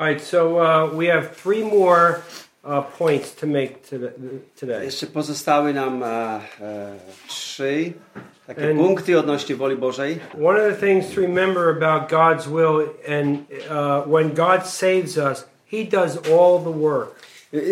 All right, so uh, we have three more uh, points to make to- today. Jeszcze pozostały nam e, e, trzy takie And- punkty odnośnie woli Bożej. One of the things to remember about God's will, and uh, when God saves us, He does all the work.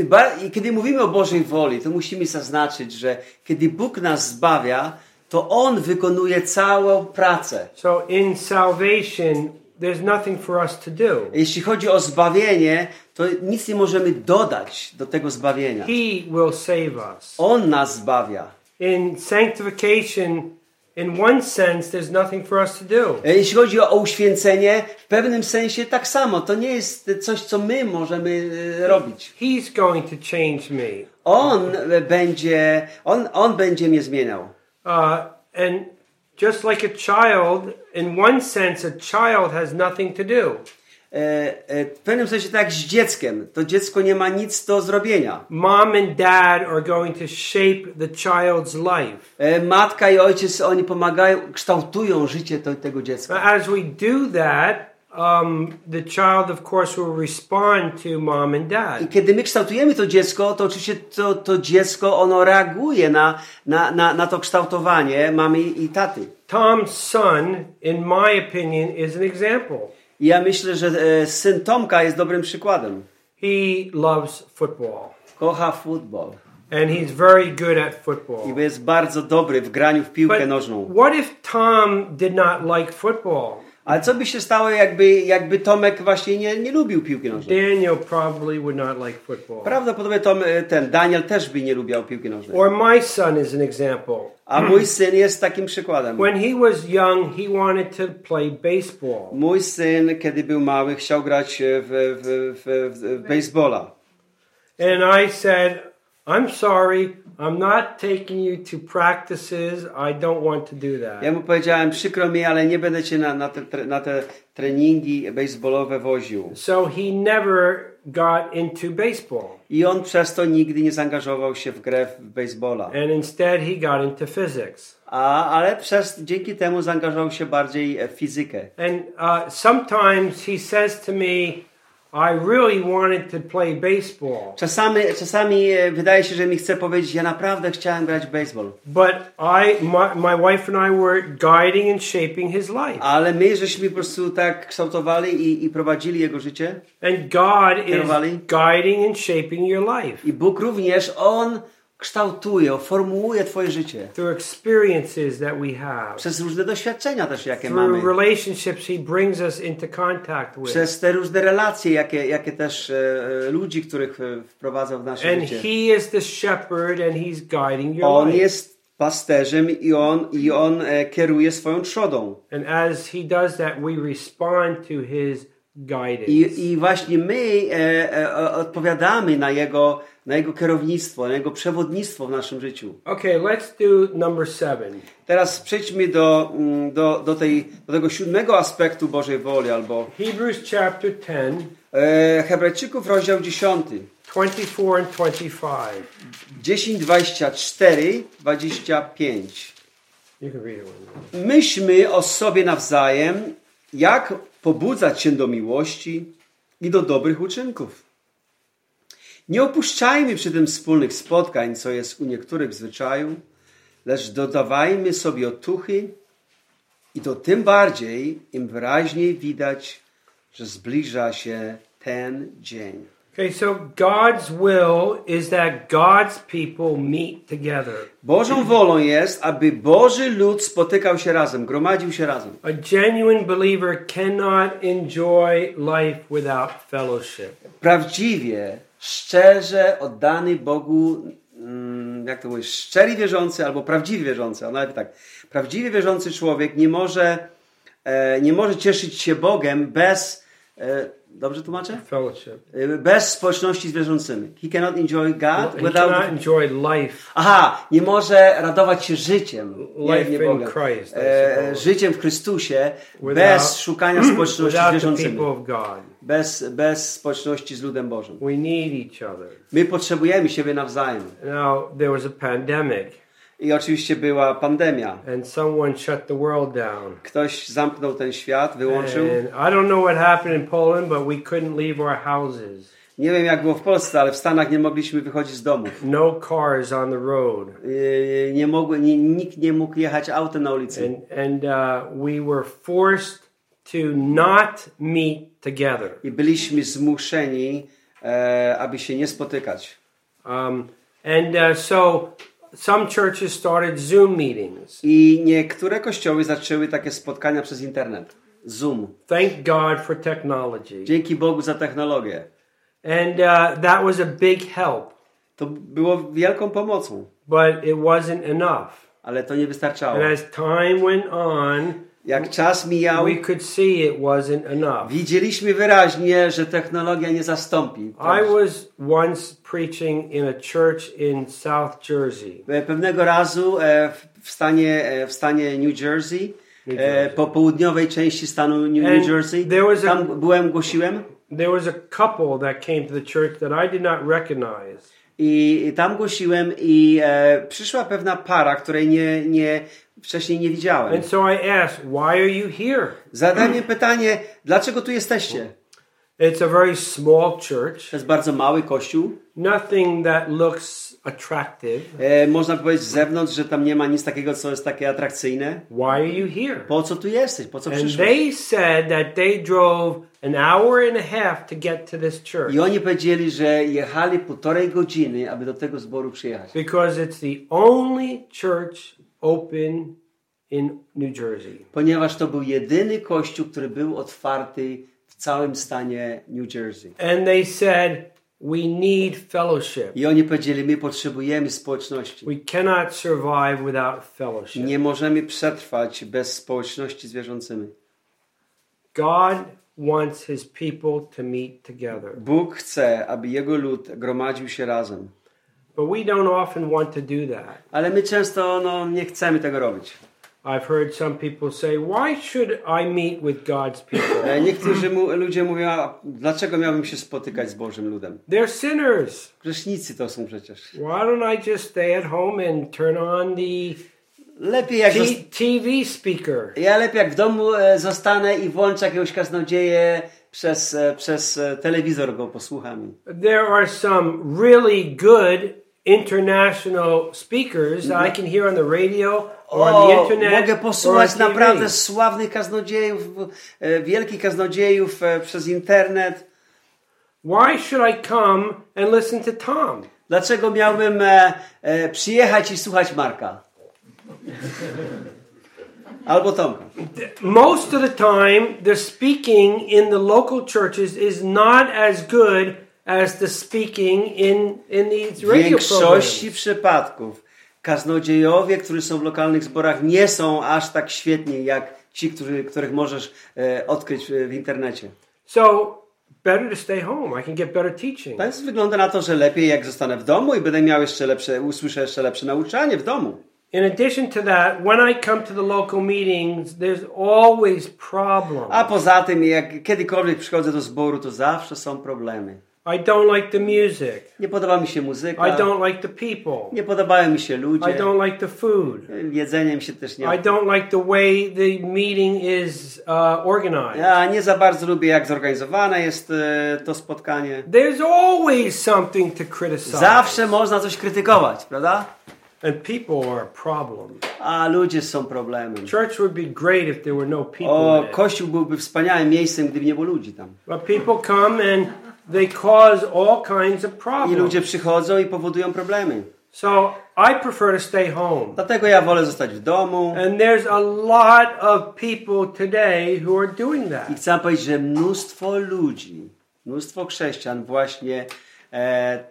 Ba- I kiedy mówimy o Bożej woli, to musimy zaznaczyć, że kiedy Bóg nas zbawia, to On wykonuje całą pracę. So in salvation, there's nothing for us to do. Jeśli chodzi o zbawienie, to nic nie możemy dodać do tego zbawienia. He will save us. On nas zbawia. In sanctification, in one sense, there's nothing for us to do. E, Jeśli chodzi o uświęcenie, w pewnym sensie tak samo. To nie jest coś, co my możemy e, robić. He's going to change me. On e, będzie, on, on będzie mnie zmieniał. Uh, and just like a child, in one sense, a child has nothing to do. E, e, W pewnym sensie tak jak z dzieckiem. To dziecko nie ma nic do zrobienia. Mom and dad are going to shape the child's life. E, Matka i ojciec, oni pomagają, kształtują życie tego dziecka. As we do that, um, the child, of course, will respond to mom and I dad. kiedy my kształtujemy to dziecko, to oczywiście to, to dziecko, ono reaguje na, na, na, na to kształtowanie mamy i taty. Tom's son, in my opinion, is an example. I ja myślę, że e, syn Tomka jest dobrym przykładem. He loves football, Kocha futbol and he's very good at football. i jest bardzo dobry w graniu w piłkę But nożną. what if Tom did not like football? Ale co by się stało, jakby, jakby Tomek właśnie nie, nie lubił piłki nożnej? Daniel probably would not like football. Prawdopodobnie Tom, e, ten Daniel też by nie lubiał piłki nożnej. Or my son is an example. A mój syn jest takim przykładem. When he was young, he wanted to play baseball. Mój syn, kiedy był mały, chciał grać w, w, w, w, w baseballa. And I said, I'm sorry, I'm not taking you to practices. I don't want to do that. Ja mu powiedziałem, przykro mi, ale nie będę cię na, na, te, na te treningi baseballowe woził. So he never got into baseball. I on przez to nigdy nie zaangażował się w grę w baseballa. And instead, he got into physics. A, ale przez, dzięki temu zaangażował się bardziej w fizykę. And uh, sometimes he says to me, I really wanted to play baseball, Czasami, czasami e, wydaje się, że mi chce powiedzieć, ja naprawdę chciałem grać w baseball. but I, my, my wife and I were guiding and shaping his life. Ale my żeśmy po prostu tak kształtowali i, i prowadzili jego życie. And God is Kierowali. guiding and shaping your life I Bóg również, On kształtuje, formułuje twoje życie. through experiences that we have, Przez różne doświadczenia też, jakie through mamy. relationships He brings us into contact with. Przez te różne relacje, jakie, jakie też e, e, ludzi, których e, wprowadzał w nasze And życie. He is the shepherd and He's guiding your On life. jest pasterzem i On, i on e, kieruje swoją trzodą. And as He does that, we respond to His. I, i właśnie my e, e, odpowiadamy na jego, na jego kierownictwo, na Jego przewodnictwo w naszym życiu. Okay, let's do number seven. Teraz przejdźmy do, mm, do, do, tej, do tego siódmego aspektu Bożej woli, albo Hebrews chapter 10, e, Hebrajczyków, rozdział 10. 24 and 25. 10, 24, 25. You can read it. one. Myślmy o sobie nawzajem, jak pobudzać się do miłości i do dobrych uczynków. Nie opuszczajmy przy tym wspólnych spotkań, co jest u niektórych w zwyczaju, lecz dodawajmy sobie otuchy i to tym bardziej, im wyraźniej widać, że zbliża się ten dzień. Okay, so God's will is that God's people meet together. Bożą wolą jest, aby Boży lud spotykał się razem, gromadził się razem. A genuine believer cannot enjoy life without fellowship. prawdziwie, szczerze oddany Bogu, mm, jak to mówisz, szczery wierzący albo prawdziwy wierzący, a nawet tak, prawdziwie wierzący człowiek nie może, e, nie może cieszyć się Bogiem bez, e, dobrze tłumaczę? Fellowship. E, Bez społeczności z wierzącymi. He cannot enjoy God He without... cannot enjoy life. Aha, nie może radować się życiem, nie, Life nie in Bogiem. Christ, E, życiem w Chrystusie, Without- bez szukania społeczności z wierzącymi, people of God. bez, bez społeczności z ludem Bożym. We need each other. My potrzebujemy siebie nawzajem. Now, there was a pandemic, I oczywiście była pandemia. and someone shut the world down. Ktoś zamknął ten świat, wyłączył. And I don't know what happened in Poland, but we couldn't leave our houses. Nie wiem jak było w Polsce, ale w Stanach nie mogliśmy wychodzić z domów. No cars on the road. Yy, Nie mogły, nie, nikt nie mógł jechać autem na ulicy. And, and uh, we were forced to not meet together. I byliśmy zmuszeni, e, aby się nie spotykać. Um, and uh, so some churches started Zoom meetings. I niektóre kościoły zaczęły takie spotkania przez internet. Zoom. Thank God for technology. Dzięki Bogu za technologię. And uh, that was a big help, To było wielką pomocą, but it wasn't enough. ale to nie wystarczało. And as time went on, Jak czas mijał, we could see it wasn't enough. widzieliśmy wyraźnie, że technologia nie zastąpi. I was once preaching in a church in South Jersey. E, Pewnego razu e, w- stanie, e, w stanie New Jersey, New Jersey. po południowej części stanu New, New Jersey, there was a- tam byłem, głosiłem There was a couple that came to the church that I did not recognize. i tam głosiłem i e, przyszła pewna para, której nie, nie, wcześniej nie widziałem. And so I asked, Why are you here? Zadałem pytanie, dlaczego tu jesteście? It's a very small church, To jest bardzo mały kościół. nothing that looks attractive. E, można powiedzieć z zewnątrz, że tam nie ma nic takiego, co jest takie atrakcyjne. Why are you here? Po co tu jesteś? Po co And przyszłeś? they said that they drove an hour and a half to get to this church I oni powiedzieli, że jechali półtorej godziny, aby do tego zboru przyjechać. because it's the only church open in New Jersey. Ponieważ to był jedyny kościół, który był otwarty w całym stanie New Jersey. And they said, We need fellowship. I oni powiedzieli, my potrzebujemy społeczności. We cannot survive without fellowship. Nie możemy przetrwać bez społeczności z wierzącymi. God wants his people to meet together. Bóg chce, aby Jego lud gromadził się razem. But we don't often want to do that. Ale my często no, nie chcemy tego robić. I've heard some people say, Why should I meet with God's people? E, Niektórzy mu, ludzie mówią, a dlaczego miałbym się spotykać z Bożym ludem? They're sinners. Grzesznicy to są przecież. Why don't I just stay at home and turn on the Lepiej jak, TV speaker? ja lepiej jak w domu e, zostanę i włączę jakiegoś kaznodzieję przez, e, przez telewizor go posłucham. There are some really good international speakers that I can hear on the radio or on the internet. mogę posłuchać naprawdę sławnych kaznodziejów, e, wielkich kaznodziejów e, przez internet. Why should I come and listen to Tom? Dlaczego miałbym e, e, przyjechać i słuchać Marka? Albo Tomka. Most of the time, the speaking in the local churches is not as good as the speaking in, in these W radio większości przypadków kaznodziejowie, którzy są w lokalnych zborach, nie są aż tak świetni jak ci, którzy, których możesz e, odkryć w, internecie. So, better to stay home. I can get better teaching. Więc wygląda na to, że lepiej jak zostanę w domu i będę miał jeszcze lepsze, usłyszę jeszcze lepsze nauczanie w domu. In addition to that, when I come to the local meetings, there's always problems. A poza tym, jak kiedykolwiek przychodzę do zboru, to zawsze są problemy. I don't like the music. Nie podoba mi się muzyka, I don't like the people. nie podobają mi się I ludzie, don't like the food. jedzenie mi się też nie I don't like the way the meeting is uh, organized. Ja nie za bardzo lubię, jak zorganizowane jest e, to spotkanie. There's always something to criticize. Zawsze można coś krytykować, prawda? And people are a problem. A ludzie są problemem. Church would be great if there were no people. O, kościół byłby wspaniałym miejscem, gdyby nie było ludzi tam. But people come and they cause all kinds of I problems. ludzie przychodzą i powodują problemy. So I prefer to stay home. Dlatego ja wolę zostać w domu. And there's a lot of people today who are doing that. I chcę powiedzieć, że mnóstwo ludzi, mnóstwo chrześcijan właśnie e,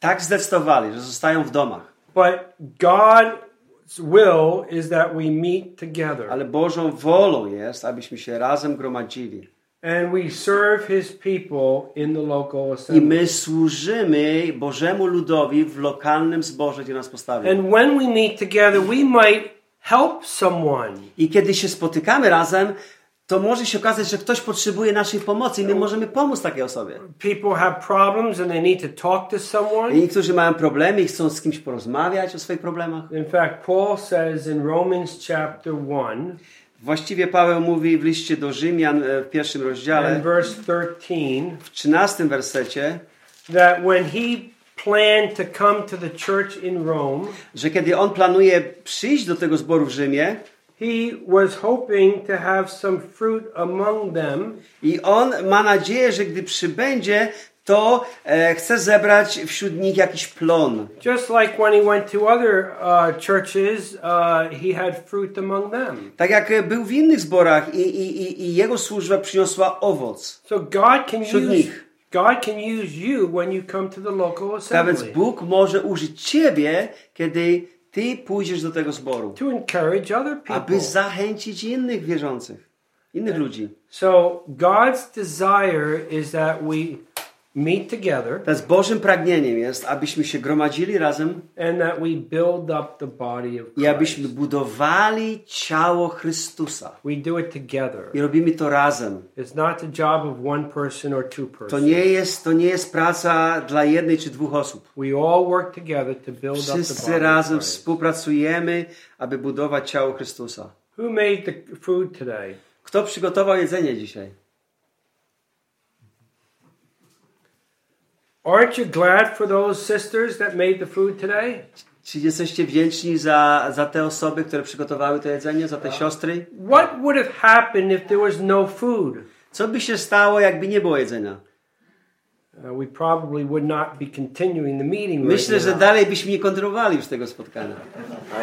tak zdecydowali, że zostają w domach. But God's will is that we meet together Ale Bożą wolą jest, abyśmy się razem gromadzili. And we serve His people in the local I my służymy Bożemu ludowi w lokalnym zborze, gdzie nas postawił. And when we meet together, we might help someone. I kiedy się spotykamy razem, to może się okazać, że ktoś potrzebuje naszej pomocy i my możemy pomóc takiej osobie. People have problems and they need to talk to I someone. niektórzy mają problemy i chcą z kimś porozmawiać o swoich problemach. In fact, Paul says in Romans chapter 1 Właściwie Paweł mówi w liście do Rzymian e, w pierwszym rozdziale, 13 w trzynastym wersecie, that when he planned to come to the church in Rome, że kiedy on planuje przyjść do tego zboru w Rzymie he was hoping to have some fruit among them. i on ma nadzieję, że gdy przybędzie, to e, chce zebrać wśród nich jakiś plon. Just like when he went to other uh, churches, uh, he had fruit among them. Tak jak był w innych zborach i, i, i, i jego służba przyniosła owoc. So God can Wśród use nich. God can use you when you come to the local A więc assembly Bóg może użyć ciebie, kiedy ty pójdziesz do tego zboru, to encourage other people. aby zachęcić innych wierzących, innych ludzi. So God's desire is that we meet together Teraz Bożym pragnieniem jest, abyśmy się gromadzili razem and that we build up the body of i abyśmy Christ. budowali ciało Chrystusa. We do it together. I robimy to razem. It's not the job of one person or two To persons. nie jest, to nie jest praca dla jednej czy dwóch osób. We all work together to build up the Wszyscy body razem of Christ. współpracujemy, aby budować ciało Chrystusa. Who made the food today? Kto przygotował jedzenie dzisiaj? Aren't you glad for those sisters that made the food today? Czy jesteście wdzięczni za, za te osoby, które przygotowały to jedzenie, za te siostry? What would have happened if there was no food? Co by się stało, jakby nie było jedzenia? Myślę, że dalej byśmy nie kontynuowali już tego spotkania.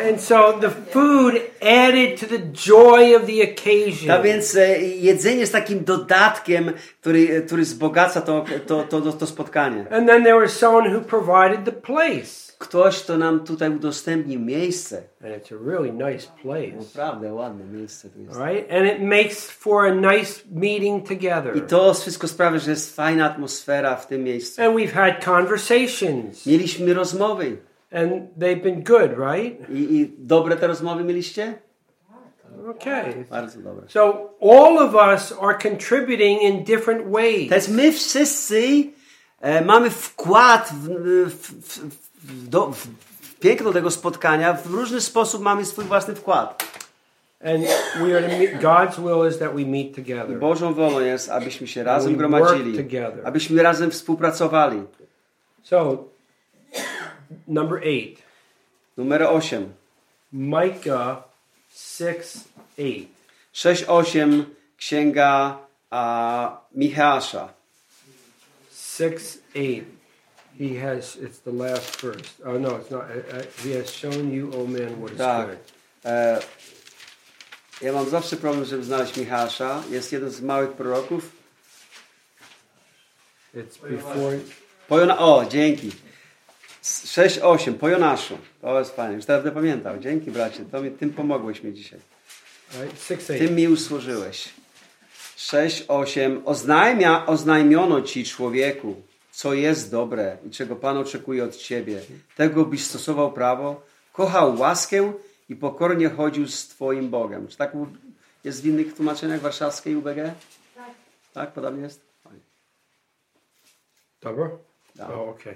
And so the food added to the joy of the occasion. A więc e, jedzenie jest takim dodatkiem, który, który wzbogaca to, to, to, to spotkanie. And then there was someone who provided the place. Ktoś, kto nam tutaj udostępnił miejsce. And it's a really nice place. Naprawdę ładne miejsce tu jest. Right? And it makes for a nice meeting together. I to wszystko sprawia, że jest fajna atmosfera w tym miejscu. And we've had conversations. Mieliśmy rozmowy. And they've been good, right? I, I dobre te rozmowy mieliście? Okay. So all of us are contributing in different ways. Teraz my wszyscy e, mamy wkład w, w, w, w, do, w, piękno tego spotkania. W różny sposób mamy swój własny wkład. And we are to meet, God's will is that we meet together. Bożą wolą jest, abyśmy się razem gromadzili, abyśmy razem współpracowali. So, number eight, Numer 8. Micah 6 8. 6-8 księga a, Michała. 6 8. He has, it's the last verse. Oh, no, it's not. Uh, uh, he has shown you, O man, what is Tak. good. E, ja mam zawsze problem, żeby znaleźć Michała. Jest jeden z małych proroków. It's before. Po Jona- o, dzięki. 6-8, po Jonaszu. To jest fajne. Już teraz pamiętał. Dzięki bracie, to mi, tym pomogłeś mi dzisiaj. Right? 6 8. Tym mi usłużyłeś. 6-8. Oznajmia, oznajmiono ci, człowieku, co jest dobre i czego Pan oczekuje od ciebie. Tego, byś stosował prawo, kochał łaskę i pokornie chodził z Twoim Bogiem. Czy tak jest w innych tłumaczeniach warszawskiej UBG? Tak. Tak, podobnie jest? Dobra? No. Oh, okay.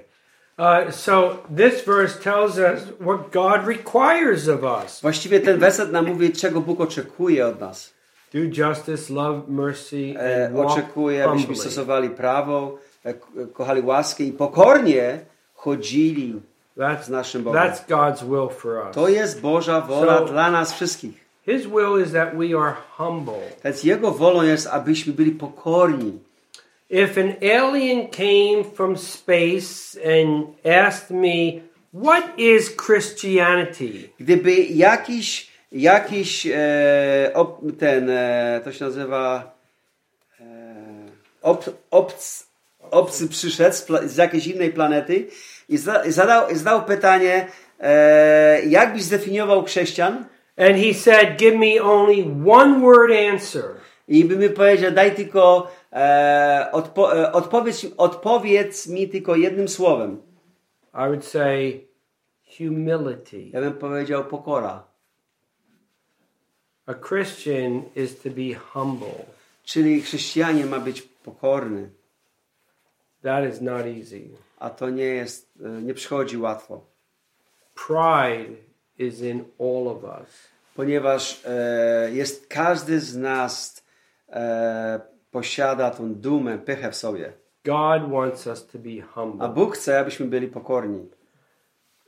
Uh, so this verse tells us what God requires of us Właściwie ten werset nam mówi, czego Bóg oczekuje od nas. do justice, love mercy, E, and walk oczekuje, abyśmy stosowali prawo, kochali łaskę i pokornie chodzili z naszym Bogiem. that's God's will for us. To jest Boża wola So- dla nas wszystkich. His will is that we are humble. Więc Jego wolą jest, abyśmy byli pokorni. If an alien came from space and asked me, What is Christianity? Gdyby jakiś, jakiś e, ob, ten, e, to się nazywa e, ob, obc, obcy przyszedł z, z jakiejś innej planety i za, zadał, zadał pytanie, e, jak byś zdefiniował chrześcijan? And he said, Give me only one word answer. I by mi powiedział, daj tylko, e, odpo, e, odpowiedz, odpowiedz mi tylko jednym słowem. I would say, Humility. Ja bym powiedział pokora. A Christian is to be humble. Czyli chrześcijanin ma być pokorny, That is not easy. a to nie jest, e, nie przychodzi łatwo. Pride is in all of us. Ponieważ e, jest każdy z nas e, posiada tą dumę, pychę w sobie. God wants us to be A humble. Bóg chce, abyśmy byli pokorni.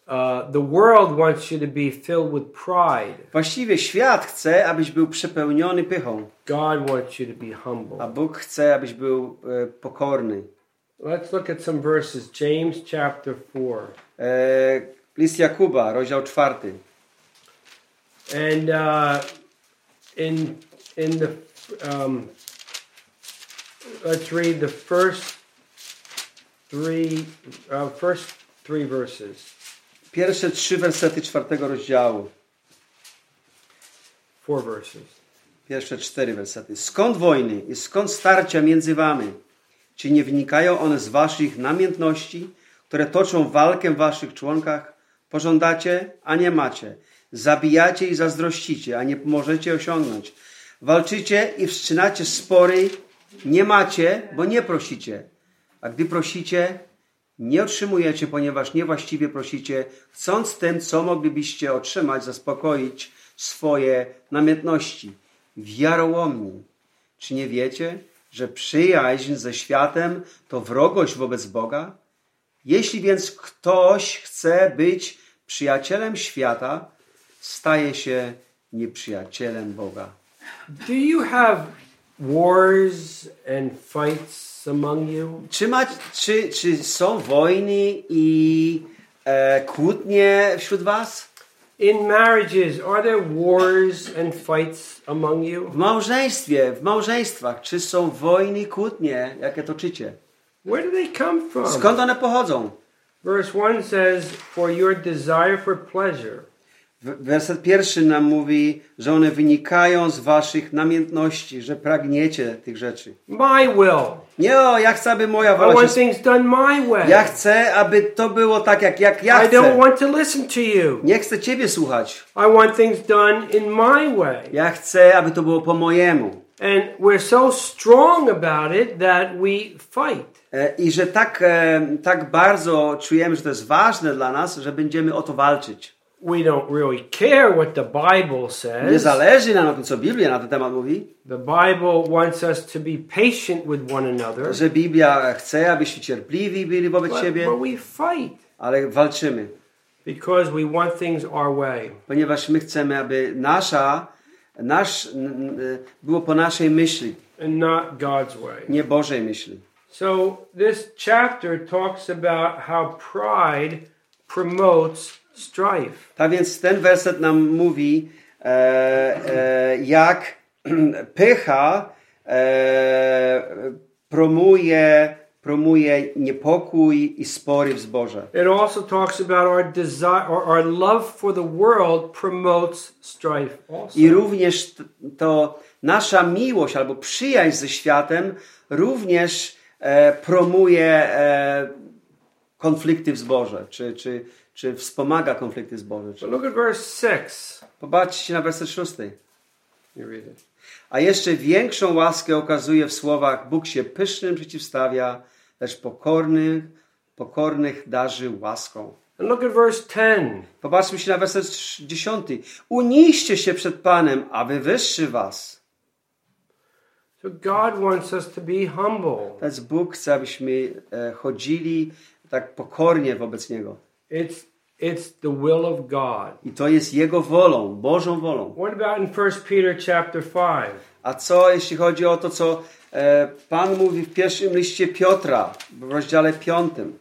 Uh, the world wants you to be filled with pride. Właściwie świat chce, abyś był przepełniony pychą, God wants you to be a humble. Bóg chce, abyś był e, pokorny. Let's look at some verses. James chapter 4. E, list Jakuba, rozdział czwarty. And uh, in in the um, let's read the first three uh, first three verses, Pierwsze trzy wersety czwartego rozdziału. four verses. Pierwsze cztery wersety. Skąd wojny i skąd starcia między wami? Czy nie wynikają one z waszych namiętności, które toczą walkę w waszych członkach? Pożądacie, a nie macie. Zabijacie i zazdrościcie, a nie możecie osiągnąć. Walczycie i wszczynacie spory, nie macie, bo nie prosicie. A gdy prosicie, nie otrzymujecie, ponieważ niewłaściwie prosicie, chcąc tym, co moglibyście otrzymać, zaspokoić swoje namiętności. Wiarołomni, czy nie wiecie, że przyjaźń ze światem to wrogość wobec Boga? Jeśli więc ktoś chce być przyjacielem świata, staje się nieprzyjacielem Boga. Do you have wars and fights among you? Czy, ma, czy, czy są wojny i e, kłótnie wśród was? In marriages, are there wars and fights among you? W małżeństwie, w małżeństwach, czy są wojny kłótnie, jakie toczycie? Where do they come from? Skąd one pochodzą? Verse 1 says, For your desire for pleasure. Werset pierwszy nam mówi, że one wynikają z waszych namiętności, że pragniecie tych rzeczy. My will. Nie, o, ja chcę, aby moja I wola want się... things done my way. Ja chcę, aby to było tak, jak, jak ja I don't chcę. want to listen to you. Nie chcę ciebie słuchać. I want things done in my way. Ja chcę, aby to było po mojemu. And we're so strong about it that we fight. E, I że tak, e, tak bardzo czujemy, że to jest ważne dla nas, że będziemy o to walczyć. We don't really care what the Bible Nie says. zależy nam na tym, co Biblia na ten temat mówi, The Bible wants us to be patient with one another, że Biblia chce, abyśmy cierpliwi byli wobec but, siebie, but we fight ale walczymy, because we want things our way. ponieważ my chcemy, aby nasza, nasz, było po naszej myśli, and not God's way. nie Bożej myśli. So this chapter talks about how pride promotes strife. Tak więc ten werset nam mówi, e, e, jak pycha e, promuje, promuje niepokój i spory w zborze. It also talks about our desire or our love for the world promotes strife also. I również to nasza miłość albo przyjaźń ze światem również e, promuje e, konflikty w zborze, czy, czy, czy wspomaga konflikty. So Czy... look at verse 6. Popatrzcie na werset szósty. You read it. A jeszcze większą łaskę okazuje w słowach Bóg się pysznym przeciwstawia, lecz pokornych, pokornych darzy łaską. And look at verse 10. Popatrzmy się na werset dziesiąty. Uniście się przed Panem, a wywyższy was. So God wants us to be humble. Więc Bóg chce, abyśmy e, chodzili tak pokornie wobec Niego. It's it's the will of God. I to jest Jego wolą, Bożą wolą. What about in 1 Peter chapter 5? A co jeśli chodzi o to, co e, Pan mówi w pierwszym liście Piotra, w rozdziale piątym,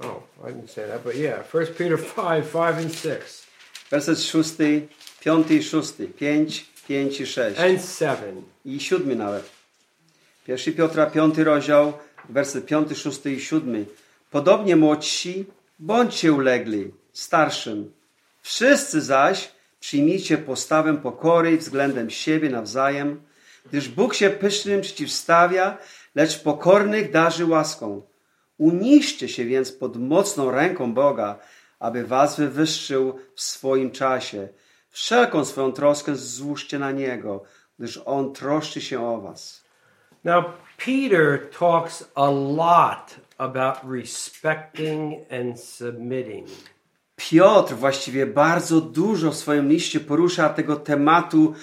Oh, I didn't say that, but yeah, 1 Peter 5, 5 and 6 werset szósty, piąty i szósty, pięć, pięć i sześć. and 7. i siódmy nawet. Pierwszy Piotra, piąty rozdział, werset piąty, szósty i siódmy. Podobnie młodsi, bądźcie ulegli starszym. Wszyscy zaś przyjmijcie postawę pokory względem siebie nawzajem, gdyż Bóg się pysznym przeciwstawia, lecz pokornych darzy łaską. Uniszcie się więc pod mocną ręką Boga, aby was wywyższył w swoim czasie, Wszelką swoją troskę złóżcie na Niego, gdyż On troszczy się o was. Now, Peter talks a lot about respecting and submitting. Piotr właściwie bardzo dużo w swoim liście porusza tego tematu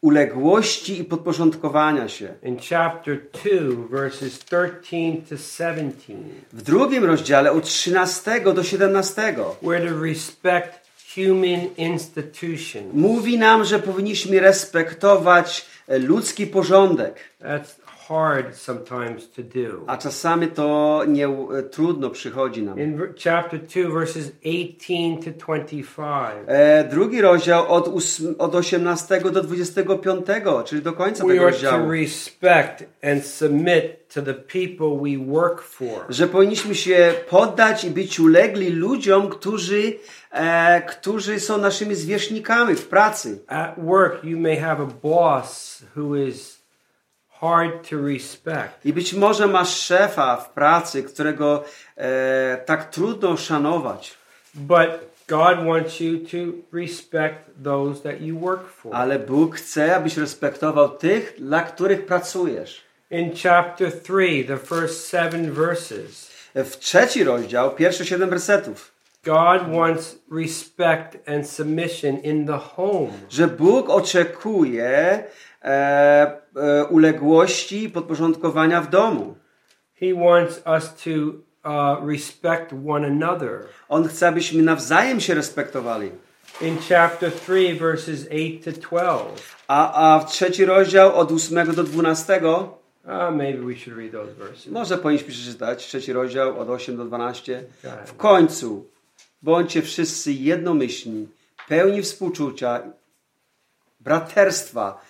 uległości i podporządkowania się. In chapter 2, verses 13 to 17, W drugim rozdziale od 13 do 17 we're to respect human institutions. mówi nam, że powinniśmy respektować ludzki porządek. That's hard sometimes to do. A czasami to nie, e, trudno przychodzi nam. In chapter 2, verses 18 to 25, E, drugi rozdział od, ósm, od 18 do 25, czyli do końca we tego are to rozdziału. respect and submit to the people we work for. Że powinniśmy się poddać i być ulegli ludziom, którzy, e, którzy są naszymi zwierzchnikami w pracy. At work, you may have a boss who is hard to respect. I być może masz szefa w pracy, którego e, tak trudno szanować. But God wants you to respect those that you work for. Ale Bóg chce, abyś respektował tych, dla których pracujesz. In chapter 3, the first seven verses, W trzeci rozdział, pierwsze siedem wersetów. God wants respect and submission in the home. Że Bóg oczekuje e, e, uległości i podporządkowania w domu. He wants us to uh, respect one another. On chce, abyśmy nawzajem się respektowali. In chapter 3, verses 8 to 12, A, a w trzeci rozdział od 8 do 12, uh, maybe we should read those verses. może powinniśmy przeczytać, trzeci rozdział od 8 do 12. Tak. W końcu bądźcie wszyscy jednomyślni, pełni współczucia, braterstwa,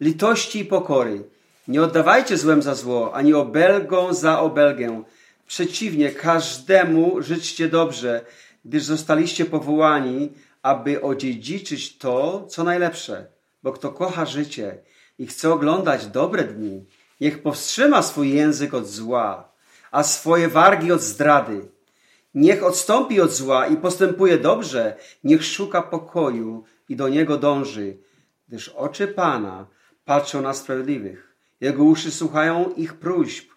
litości i pokory. Nie oddawajcie złem za zło, ani obelgą za obelgę. Przeciwnie, każdemu życzcie dobrze, gdyż zostaliście powołani, aby odziedziczyć to, co najlepsze. Bo kto kocha życie i chce oglądać dobre dni, niech powstrzyma swój język od zła, a swoje wargi od zdrady. Niech odstąpi od zła i postępuje dobrze, niech szuka pokoju i do niego dąży, gdyż oczy Pana patrzą na sprawiedliwych, jego uszy słuchają ich próśb,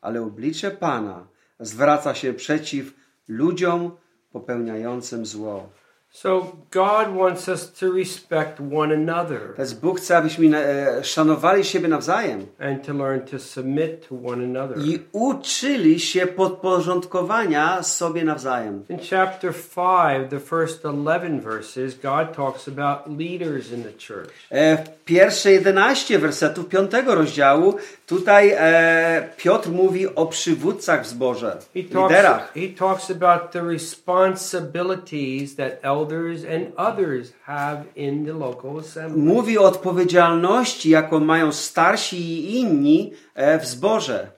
ale oblicze Pana zwraca się przeciw ludziom popełniającym zło. So God wants us to respect one another Więc Bóg chce, abyśmy e, szanowali siebie nawzajem and to learn to submit to one another. i uczyli się podporządkowania sobie nawzajem. In chapter 5, the first 11 verses, God talks about leaders in the church. E, pierwsze 11 wersetów 5 rozdziału tutaj e, Piotr mówi o przywódcach w zborze, He talks, liderach. he talks about the responsibilities that elders and others have in the local assembly. Mówi o odpowiedzialności, jaką mają starsi i inni e, w zborze.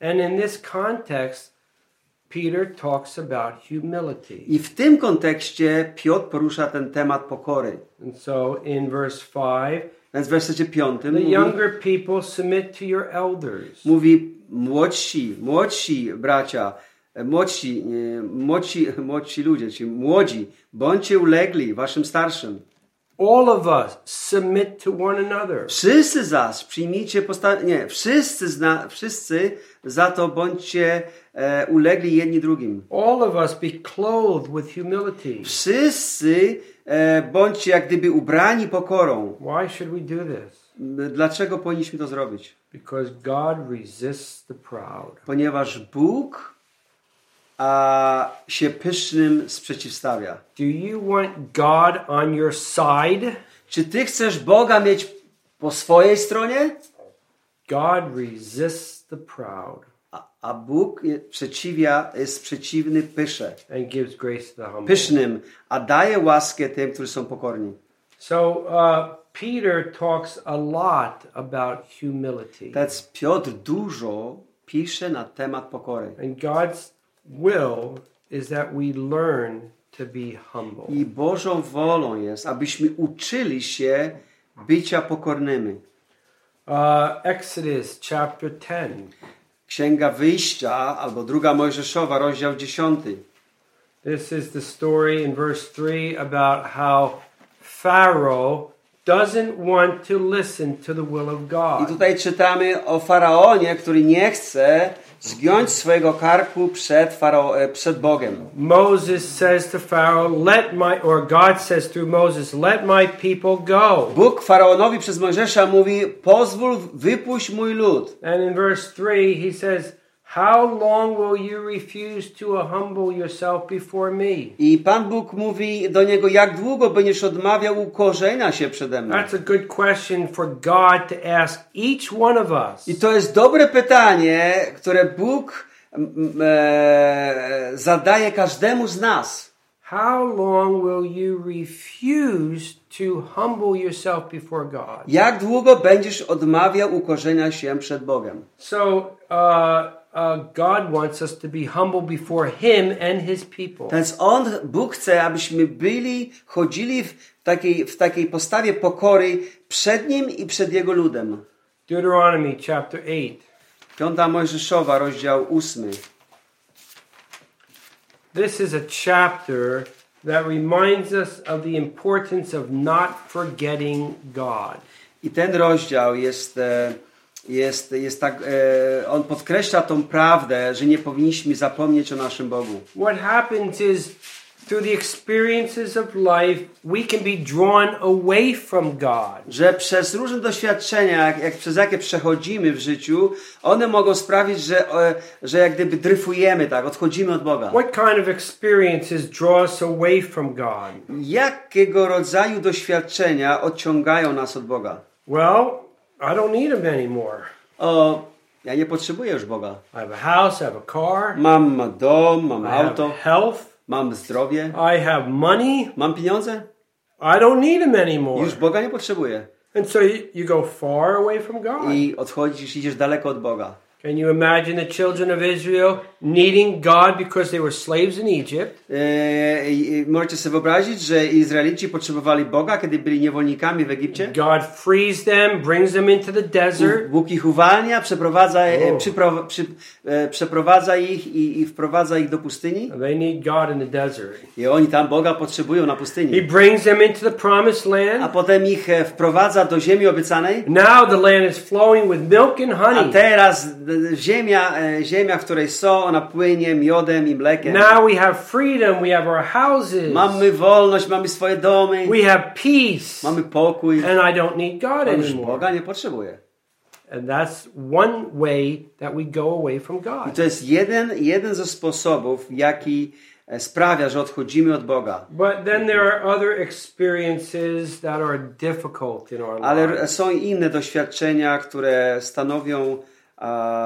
And in this context, Peter talks about humility. I w tym kontekście Piotr porusza ten temat pokory. And so in verse 5, Więc w wersecie 5 the mówi, younger people submit to your elders. mówi młodsi, młodsi bracia, młodsi, e, młodsi, młodsi ludzie, ci młodzi, bądźcie ulegli waszym starszym. All of us submit to one another. Wszyscy zaś przyjmijcie posta- nie, wszyscy, zna- wszyscy za to bądźcie e, ulegli jedni drugim. All of us be clothed with humility. Wszyscy e, bądźcie jak gdyby ubrani pokorą. Why should we do this? Dlaczego powinniśmy to zrobić? Because God resists the proud. Ponieważ Bóg a, się pysznym sprzeciwstawia. Do you want God on your side? Czy ty chcesz Boga mieć po swojej stronie? God resists the proud A, a Bóg przeciwia, jest przeciwny pysze. and gives grace to the humble. Pysznym, a daje łaskę tym, którzy są pokorni. So uh, Peter talks a lot about humility. Więc Piotr dużo pisze na temat pokory. And God's will is that we learn to be humble. I Bożą wolą jest, abyśmy uczyli się bycia pokornymi. Uh, Exodus chapter 10. Księga Wyjścia albo druga Mojżeszowa, rozdział 10. This is the story in verse 3 about how Pharaoh doesn't want to listen to the will of I God. tutaj czytamy o faraonie, który nie chce zgiąć swojego karku przed, farao, e, przed Bogiem. Moses says to Pharaoh, Let my, or God says through Moses, Let my people go. Bóg faraonowi przez Mojżesza mówi: Pozwól, wypuść mój lud. And in verse 3, he says, How long will you refuse to humble yourself before me? I Pan Bóg mówi do niego: Jak długo będziesz odmawiał ukorzenia się przede mną? That's a good question for God to ask each one of us. I to jest dobre pytanie, które Bóg mm, e, zadaje każdemu z nas. How long will you refuse to humble yourself before God? Jak długo będziesz odmawiał ukorzenia się przed Bogiem? So, uh, God wants us to be humble before Him and His people. Więc On, Bóg chce, abyśmy byli, chodzili w takiej, w takiej postawie pokory przed Nim i przed Jego ludem. Deuteronomy chapter 8. Piąta Mojżeszowa, rozdział ósmy. This is a chapter that reminds us of the importance of not forgetting God. I ten rozdział jest, e, jest, jest tak, e, on podkreśla tą prawdę, że nie powinniśmy zapomnieć o naszym Bogu. What happens is through the experiences of life, we can be drawn away from God. Że przez różne doświadczenia, jak, jak przez jakie przechodzimy w życiu, one mogą sprawić, że, e, że jak gdyby dryfujemy, tak, odchodzimy od Boga. What kind of experiences draw us away from God? Jakiego rodzaju doświadczenia odciągają nas od Boga? Well, I don't need Him anymore. O, ja nie potrzebuję już Boga. I have a house, I have a car, Mam dom, mam I have auto, health, mam zdrowie, I have money. mam pieniądze. I don't need Him anymore. Już Boga nie potrzebuję. And so you, you go far away from God. I odchodzisz, idziesz daleko od Boga. Can you imagine the children of Israel needing God because they were slaves in Egypt? E, możecie sobie wyobrazić, że Izraelici potrzebowali Boga, kiedy byli niewolnikami w Egipcie? God frees them, brings them into the desert. Bóg ich uwalnia, przeprowadza, e, O. przypro, przy, e, przeprowadza ich i, i wprowadza ich do pustyni. They need God in the desert. I oni tam Boga potrzebują na He pustyni. brings them into the promised A land. potem ich e, wprowadza do ziemi obiecanej. Now the land is flowing with milk and A honey. teraz e, ziemia, e, ziemia, w której są, ona płynie miodem i mlekiem. Now we have freedom. We have our houses. Mamy wolność, mamy swoje domy, We have peace. mamy pokój. And I don't need God On już anymore. Boga nie potrzebuje. And that's one way that we go away from I God. to jest jeden, jeden ze sposobów, jaki e, sprawia, że odchodzimy od Boga. But then there are other experiences that are difficult in our Ale są inne doświadczenia, które stanowią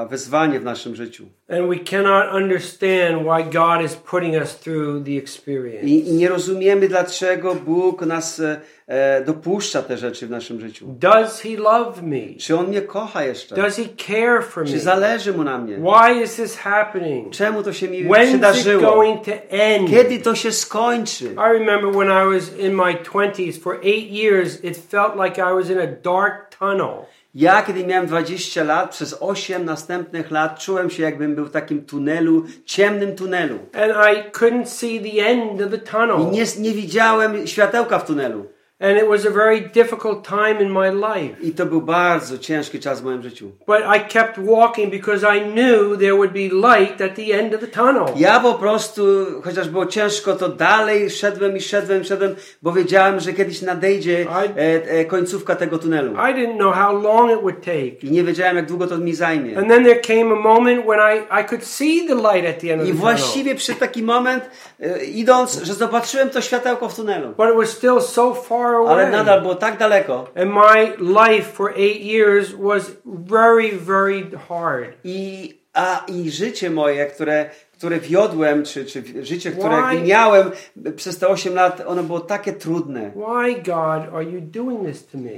wyzwanie w naszym życiu. And we cannot understand why God is putting us through the experience. I, nie rozumiemy, dlaczego Bóg nas e, e, dopuszcza te rzeczy w naszym życiu. Does He love me? Czy On mnie kocha jeszcze? Does He care for me? Czy zależy Mu na mnie? Why is this happening? Czemu to się mi When's it przydarzyło? going to end? Kiedy to się skończy? I remember when I was in my 20s, for eight years, it felt like I was in a dark tunnel. Ja, kiedy miałem 20 lat, przez 8 następnych lat czułem się, jakbym był w takim tunelu, ciemnym tunelu. And I couldn't see the end of the I tunnel. nie, nie widziałem światełka w tunelu. And it was a very difficult time in my life. I to był bardzo ciężki czas w moim życiu. But I kept walking because I knew there would be light at the end of the tunnel. Ja po prostu, chociaż było ciężko, to dalej szedłem i szedłem, szedłem, bo wiedziałem, że kiedyś nadejdzie e, e, końcówka tego tunelu. I didn't know how long it would take. I nie wiedziałem, jak długo to mi zajmie. And then there came a moment when I, I could see the light at the end of I the tunnel. właściwie przy taki moment, e, idąc, że zobaczyłem to światełko w tunelu. But it was still so far Ale away. nadal było tak daleko. And my life for eight years was very, very hard. I, a, i życie moje, które, które wiodłem, czy, czy życie, które Why? miałem przez te 8 lat, ono było takie trudne. Why, God, are you doing this to me?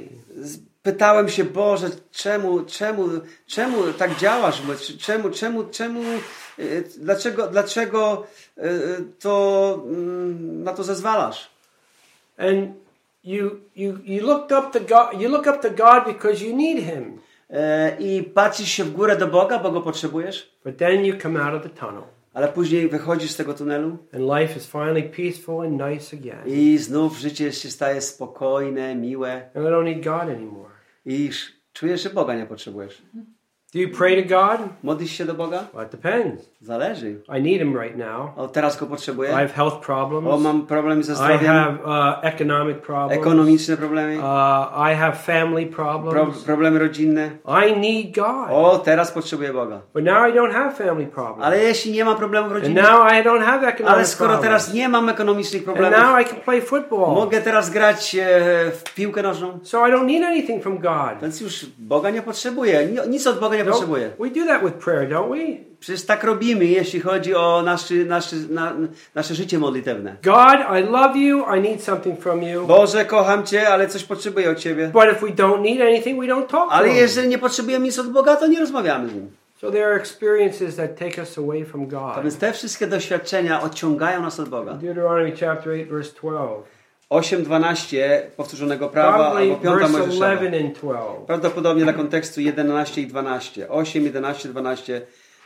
Pytałem się, Boże, czemu, czemu, czemu tak działasz? Czemu, czemu, czemu, y, dlaczego, dlaczego y, to, mm, na to zezwalasz? And you, you, you looked up to God. You look up to God because you need Him. E, I patrzysz się w górę do Boga, bo Go potrzebujesz? But then you come out of the tunnel. Ale później wychodzisz z tego tunelu and life is finally peaceful and nice again. i znów życie się staje spokojne, miłe And I don't need God anymore. i sz- czujesz, że Boga nie potrzebujesz. Do you pray to God? Modlisz się do Boga? Well, it depends. Zależy. I need Him right now. O, teraz go I potrzebuję? have health O, problems. mam problem ze I zdrowiem, have uh, economic problems. ekonomiczne problemy, Uh, I have family pro, problems. problemy rodzinne. I need God. O, teraz potrzebuję Boga. But now I don't have family problems. Ale jeśli nie mam problemów And rodzinnych, now I don't have ale economic skoro problems. teraz nie mam ekonomicznych And problemów, now I can play football. mogę teraz grać e, w piłkę nożną, So I don't need anything from God. więc już Boga nie potrzebuję. Ni- Nic od Boga nie No, potrzebuję. we do that with prayer, don't we? Przecież tak robimy, jeśli chodzi o nasze, nasze, na, nasze życie modlitewne. God, I love you. I need something from you. Boże, kocham Cię, ale coś potrzebuję od Ciebie. But if we don't need anything, we don't talk to Ale jeżeli nie potrzebujemy nic od Boga, to nie rozmawiamy z Nim. So there are experiences that take us away from God. więc te wszystkie doświadczenia odciągają nas od Boga. Deuteronomy chapter 8, verse 12. 8.12 powtórzonego prawa Probably albo 5 verse Mojżeszowa. 11 and 12. Prawdopodobnie dla kontekstu 11 i 12. 8, 11, 12.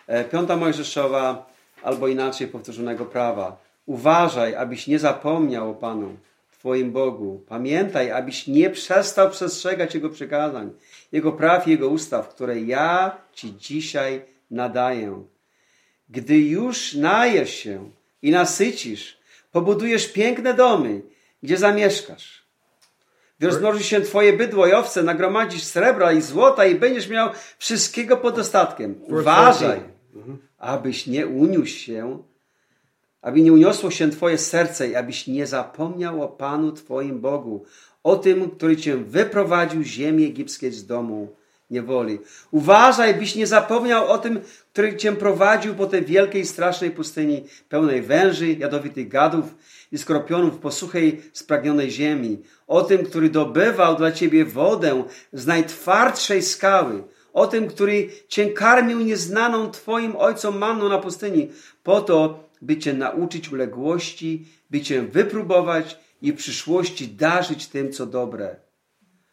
e, Piąta Mojżeszowa albo inaczej powtórzonego prawa. Uważaj, abyś nie zapomniał o Panu, Twoim Bogu. Pamiętaj, abyś nie przestał przestrzegać Jego przykazań, Jego praw i Jego ustaw, które ja Ci dzisiaj nadaję. Gdy już najesz się i nasycisz, pobudujesz piękne domy, gdzie zamieszkasz. Gdy rozmnoży się twoje bydło i owce, nagromadzisz srebra i złota i będziesz miał wszystkiego pod dostatkiem. Uważaj, abyś nie uniósł się, aby nie uniosło się twoje serce i abyś nie zapomniał o Panu twoim Bogu, o tym, który cię wyprowadził z ziemi egipskiej z domu niewoli. Uważaj, byś nie zapomniał o tym, który cię prowadził po tej wielkiej, strasznej pustyni, pełnej węży, jadowitych gadów i skropionów po suchej, spragnionej ziemi. O tym, który dobywał dla ciebie wodę z najtwardszej skały. O tym, który cię karmił nieznaną twoim ojcom manną na pustyni, po to, by cię nauczyć uległości, by cię wypróbować i w przyszłości darzyć tym, co dobre.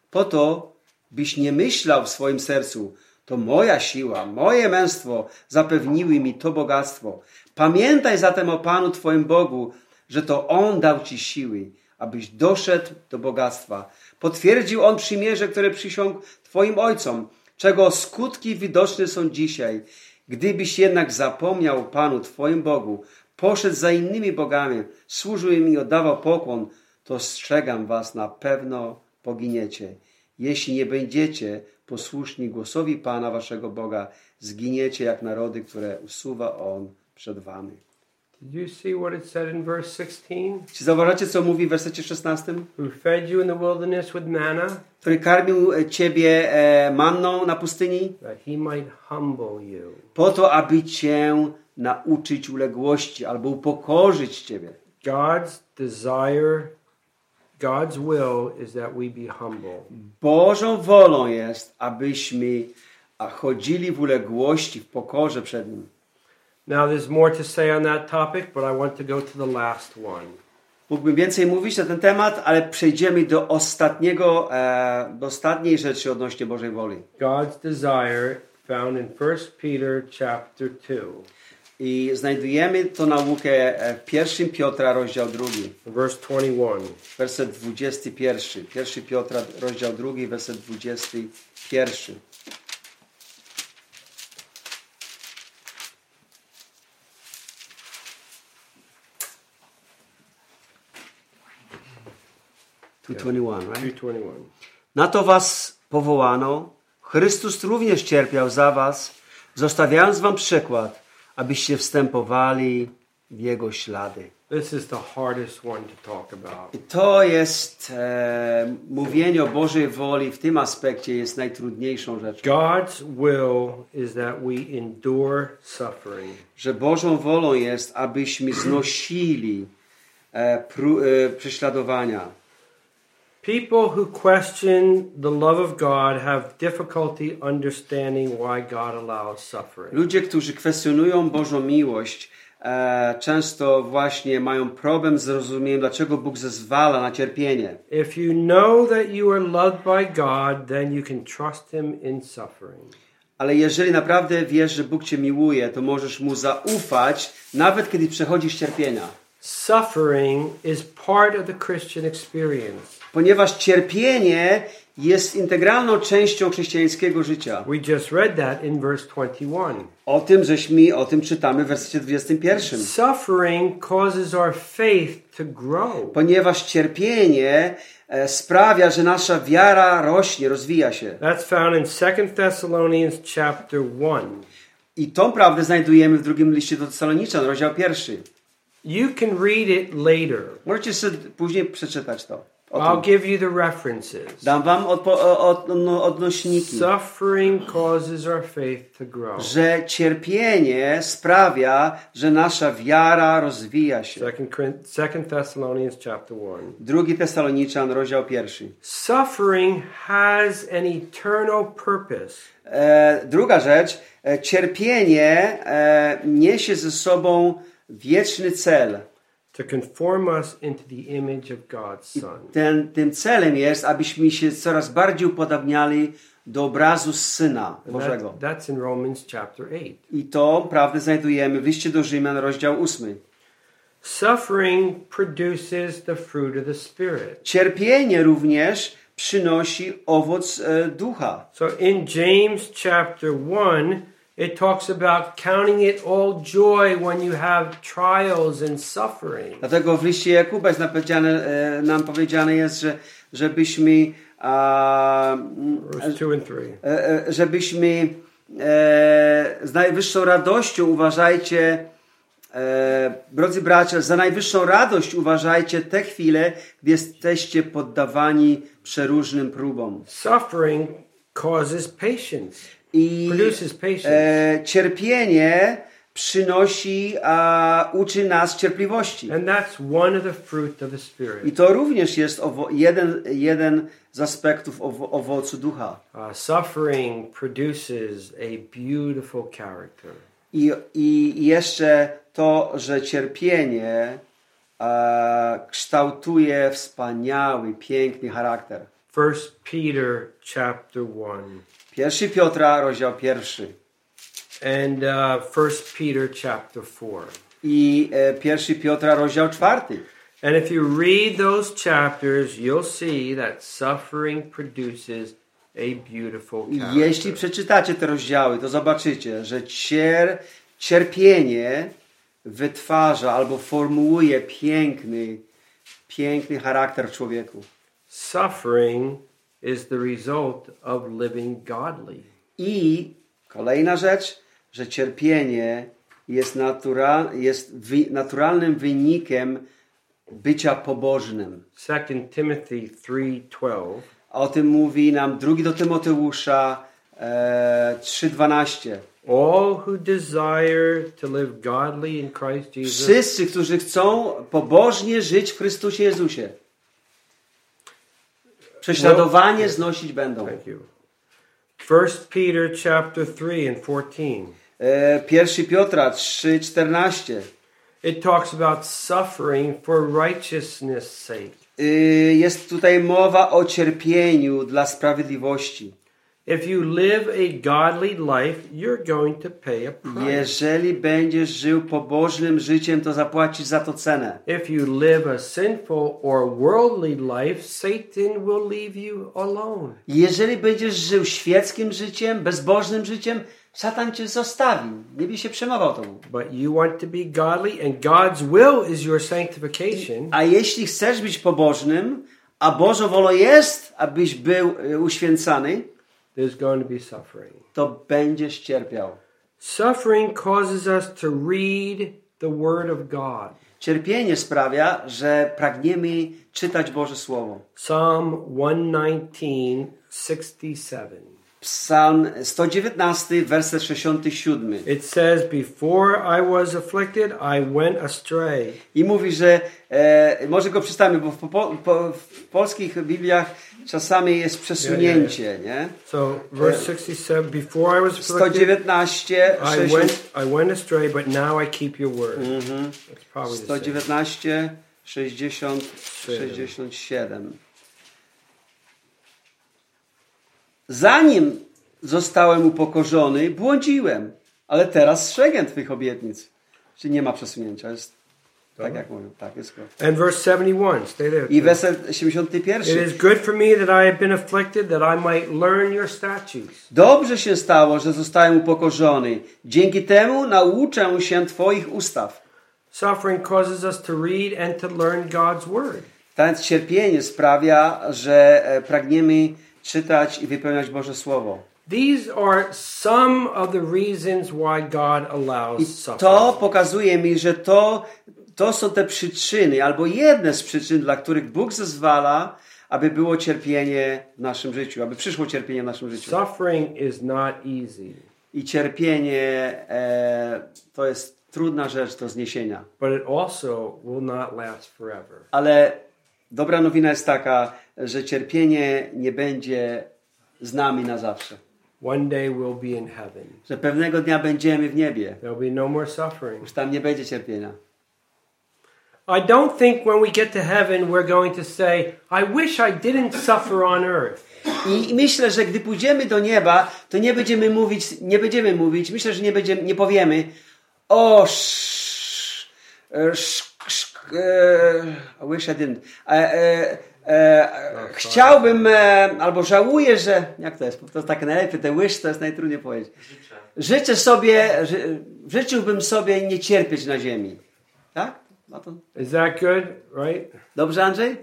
Po to, byś nie myślał w swoim sercu, to moja siła, moje męstwo zapewniły mi to bogactwo. Pamiętaj zatem o Panu Twoim Bogu, że to On dał Ci siły, abyś doszedł do bogactwa. Potwierdził On przymierze, które przysiągł Twoim ojcom, czego skutki widoczne są dzisiaj. Gdybyś jednak zapomniał o Panu Twoim Bogu, poszedł za innymi bogami, służył im i oddawał pokłon, to strzegam was, na pewno poginiecie. Jeśli nie będziecie posłuszni głosowi Pana waszego Boga, zginiecie jak narody, które usuwa On przed wami. Did you see what it said in verse 16? Czy zauważacie, co mówi w wersecie 16? Who fed you in the wilderness with manna, Który karmił e, ciebie e, manną na pustyni, that he might humble you. po to, aby cię nauczyć uległości albo upokorzyć ciebie. God's desire, God's will is that we be humble. Bożą wolą jest, abyśmy chodzili w uległości, w pokorze przed Nim. Now, there's more to say on that topic, but I want to go to the last one. Mógłbym więcej mówić na ten temat, ale przejdziemy do ostatniego, e, do ostatniej rzeczy odnośnie Bożej woli. God's desire found in 1 Peter chapter 2, I znajdujemy to naukę e, w 1 Piotra, rozdział 2, verse 21. werset 21. 1 Piotra, rozdział 2, werset 21. Two twenty-one, right? 221. Na to was powołano. Chrystus również cierpiał za was, zostawiając wam przykład, abyście wstępowali w Jego ślady. This is the hardest one to talk about. To jest e, mówienie o Bożej woli w tym aspekcie jest najtrudniejszą rzeczą. God's will is that we endure suffering. Że Bożą wolą jest, abyśmy znosili e, pró, e, prześladowania. People who question the love of God have difficulty understanding why God allows suffering. Ludzie, którzy kwestionują Bożą miłość, e, często właśnie mają problem z zrozumieniem, dlaczego Bóg zezwala na cierpienie. If you know that you are loved by God, then you can trust Him in suffering. Ale jeżeli naprawdę wiesz, że Bóg cię miłuje, to możesz mu zaufać, nawet kiedy przechodzisz cierpienia. Suffering is part of the Christian experience. Ponieważ cierpienie jest integralną częścią chrześcijańskiego życia. We just read that in verse 21. O tym żeśmy o tym czytamy w wersecie 21. Suffering causes our faith to grow. Ponieważ cierpienie e, sprawia, że nasza wiara rośnie, rozwija się. That's found in 2 Thessalonians chapter 1. I tą prawdę znajdujemy w drugim liście do Tesaloniczan, rozdział pierwszy. You can read it later. Możecie sobie później przeczytać to. I'll give you the references. Dam wam o- od, no, odnośniki, Suffering causes our faith to grow. że cierpienie sprawia, że nasza wiara rozwija się. Second Thessalonians chapter 1. Drugi Tesaloniczan, rozdział pierwszy. Suffering has an eternal purpose. E, druga rzecz, e, cierpienie e, niesie ze sobą wieczny cel. to conform us into the image of God's Son. Ten, tym celem jest, abyśmy się coraz bardziej upodabniali do obrazu Syna Bożego. that- that's in Romans chapter 8. I to prawdę znajdujemy w liście do Rzymian, rozdział 8. Suffering produces the fruit of the Spirit. Cierpienie również przynosi owoc e, ducha. So in James chapter 1, it talks about counting it all joy when you have trials and suffering. Dlatego w liście Jakuba jest napowiedziane, e, nam powiedziane jest, że żebyśmy a, Verse 2 and 3. e, e, żebyśmy e, z najwyższą radością uważajcie, e, drodzy bracia, za najwyższą radość uważajcie te chwile, gdy jesteście poddawani przeróżnym próbom. Suffering causes patience, I e, cierpienie przynosi, a uczy nas cierpliwości. I to również jest jeden, jeden z aspektów owo- owocu ducha. Uh, suffering produces a beautiful character. I, I jeszcze to, że cierpienie e, kształtuje wspaniały, piękny charakter. First Peter chapter 1 Pierwszy Piotra, rozdział pierwszy. and uh, First Peter chapter 4. I e, pierwszy Piotra, rozdział czwarty. And if you read those chapters, you'll see that suffering produces a beautiful character. jeśli przeczytacie te rozdziały, to zobaczycie, że cier, cierpienie wytwarza albo formułuje piękny, piękny charakter człowieku. Suffering is the result of living godly. I kolejna rzecz, że cierpienie jest, natura, jest wy, naturalnym wynikiem bycia pobożnym. 2 Timothy 3:12 A o tym mówi nam drugi do Tymoteusza e, 3,12. All who desire to live godly in Christ Jesus Wszyscy, którzy chcą pobożnie żyć w Chrystusie Jezusie, prześladowanie znosić będą. Thank you. First Peter chapter 3 and 14. E, 1 Piotra 3,14. It talks about suffering for righteousness' sake. Y, Jest tutaj mowa o cierpieniu dla sprawiedliwości. If you live a godly life, you're going to pay a price. Jeżeli będziesz żył pobożnym życiem, to zapłacisz za to cenę. If you live a sinful or worldly life, Satan will leave you alone. Jeżeli będziesz żył świeckim życiem, bezbożnym życiem, szatan cię zostawi. Nie by się przejmował tobą. But you want to be godly, and God's will is your sanctification. A jeśli chcesz być pobożnym, a Bożą wolą jest, abyś był y, uświęcany, There's going to be suffering. to będziesz cierpiał. Suffering causes us to read the Word of God. Cierpienie sprawia, że pragniemy czytać Boże Słowo. Psalm 119, 67. Psalm 119, werset 67. It says, Before I was afflicted, I went astray. I mówi, że e, może go przeczytamy, bo w, po, po, w polskich Bibliach czasami jest przesunięcie, nie? So, verse 67 Before I was afflicted, 119, I 60, went, I went astray, but now I keep your word. That's probably the same. 119, 60, 67. Zanim zostałem upokorzony, błądziłem, ale teraz strzegę Twych obietnic. Czyli nie ma przesunięcia, jest tak jak mówią, tak jest go. And verse 71, stay there. I werset 71. It is good for me that I have been afflicted, that I might learn your statutes. Dobrze się stało, że zostałem upokorzony. Dzięki temu nauczę się Twoich ustaw. Suffering causes us to read and to learn God's word. Więc cierpienie sprawia, że e, pragniemy czytać i wypełniać Boże Słowo. These are some of the reasons why God I allows to suffering. pokazuje mi, że to, to są te przyczyny, albo jedne z przyczyn, dla których Bóg zezwala, aby było cierpienie w naszym życiu, aby przyszło cierpienie w naszym życiu. Suffering is not easy, I cierpienie e, to jest trudna rzecz do zniesienia. but it also will not last forever. Ale dobra nowina jest taka, że cierpienie nie będzie z nami na zawsze. One day we'll be in heaven. Że pewnego dnia będziemy w niebie. There'll be no more suffering. Już tam nie będzie cierpienia. I don't think when we get to heaven we're going to say, I wish I didn't suffer on earth. I myślę, że gdy pójdziemy do nieba, to nie będziemy mówić, nie będziemy mówić, myślę, że nie będziemy, nie powiemy o sz, sz, sz, e, I wish I didn't. E, e, e, chciałbym, e, albo żałuję, że, jak to jest, to tak najlepiej, te wish to jest najtrudniej powiedzieć. Życzę sobie, ży, życzyłbym sobie nie cierpieć na ziemi. Tak? No to, Is that good? Right? dobrze, Andrzej?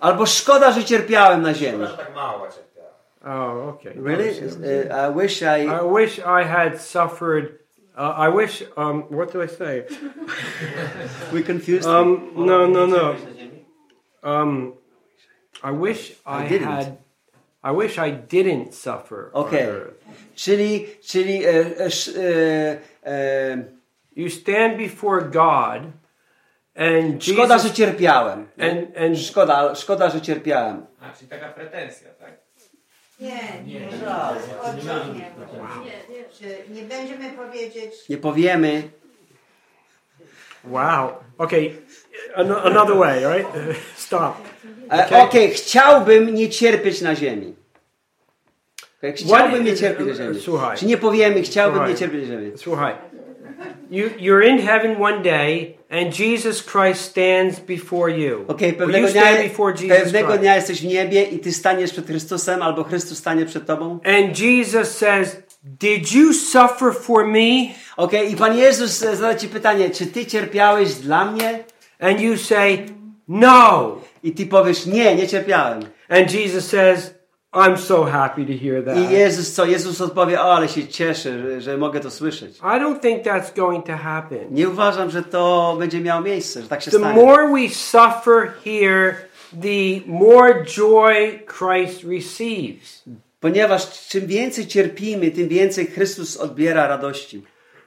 Albo szkoda, że cierpiałem na ziemi. Szkoda, że tak mało. Oh, okay. Really? Uh, I wish I. I wish I had suffered. Uh, I wish. Um, what do I say? We confused. Um, no, no, no. Um, I wish I, I didn't. had. I wish I didn't suffer. earth. Czyli, czyli e, e, e, e, You stand before God, and szkoda, że Jesus, cierpiałem. and and Szkoda, szkoda, że cierpiałem. A, czyli taka pretensja, tak? Nie, nie, nie. Czy nie będziemy powiedzieć, Nie powiemy, wow. Okay, an- another way, right? Stop. e, Okay. okej, chciałbym nie cierpieć na ziemi. Okay, chciałbym nie cierpieć na ziemi. Słuchaj. Czy nie powiemy, chciałbym Słuchaj. nie cierpieć na ziemi. Słuchaj. You, you're in heaven one day, and Jesus Christ stands before you. Or pewnego, you dnia, stand before Jesus pewnego Christ. dnia jesteś w niebie i ty staniesz przed Chrystusem, albo Chrystus stanie przed tobą. And Jesus says, Did you suffer for me? Okej, i Pan Jezus e, zada ci pytanie, czy ty cierpiałeś dla mnie? And you say, No. I ty powiesz, nie, nie cierpiałem. And Jesus says, I'm so happy to hear I that. Jezus co? Jezus odpowie, o ale się cieszę, że, że mogę to słyszeć. I don't think that's going to happen. Nie uważam, że to będzie miało miejsce, że tak się The stanie. more we suffer here, the more joy Christ receives. Ponieważ czym więcej cierpimy, tym więcej Chrystus odbiera radości.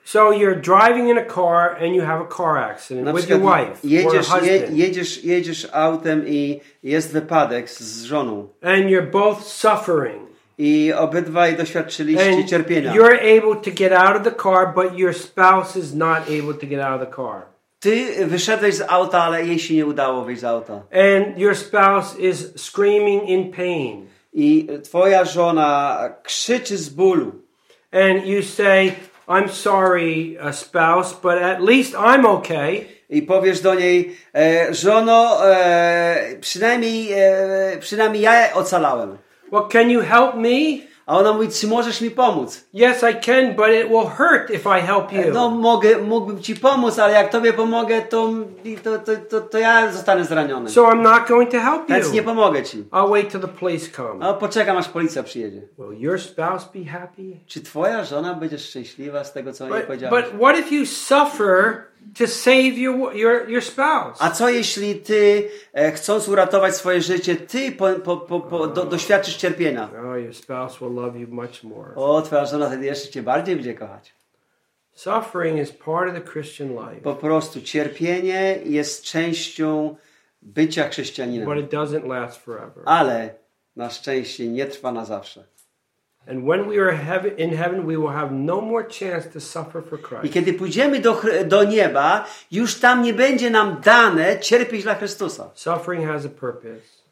So you're driving in a car and you have a car accident Na with your wife or jedziesz, je, husband, jedziesz, jedziesz autem i jest wypadek z żoną. and you're both suffering. I obydwaj doświadczyliście And cierpienia. you're able to get out of the car, but your spouse is not able to get out of the car. Ty wyszedłeś z auta, ale jej się nie udało wyjść z auta. And your spouse is screaming in pain. I twoja żona krzyczy z bólu. And you say, I'm sorry, uh, spouse, but at least I'm okay. I powiesz do niej, e, żono, e, przynajmniej, e, przynajmniej ja ocalałem. Well, can you help me? A ona mówi, czy możesz mi pomóc? Yes, I can, but it will hurt if I help you. No mogę, mógłbym ci pomóc, ale jak tobie pomogę, to, to, to, to, to ja zostanę zraniony. So I'm not going to help Więc nie you. pomogę ci. I'll wait till the police come. No poczekam, aż policja przyjedzie. Will your spouse be happy? Czy twoja żona będzie szczęśliwa z tego, co jej But, powiedziałeś? but what if you suffer to save your your your spouse? A co jeśli ty, e, chcąc uratować swoje życie, ty po, po, po, po, do, doświadczysz cierpienia? Oh, your spouse will love you much more. O, twoja żona wtedy jeszcze cię bardziej będzie kochać. Suffering is part of the Christian life, Po prostu cierpienie jest częścią bycia but chrześcijaninem. it doesn't last forever. Ale na szczęście nie trwa na zawsze. I Christ. kiedy pójdziemy do, do nieba, już tam nie będzie nam dane cierpieć dla Chrystusa. Suffering has a purpose.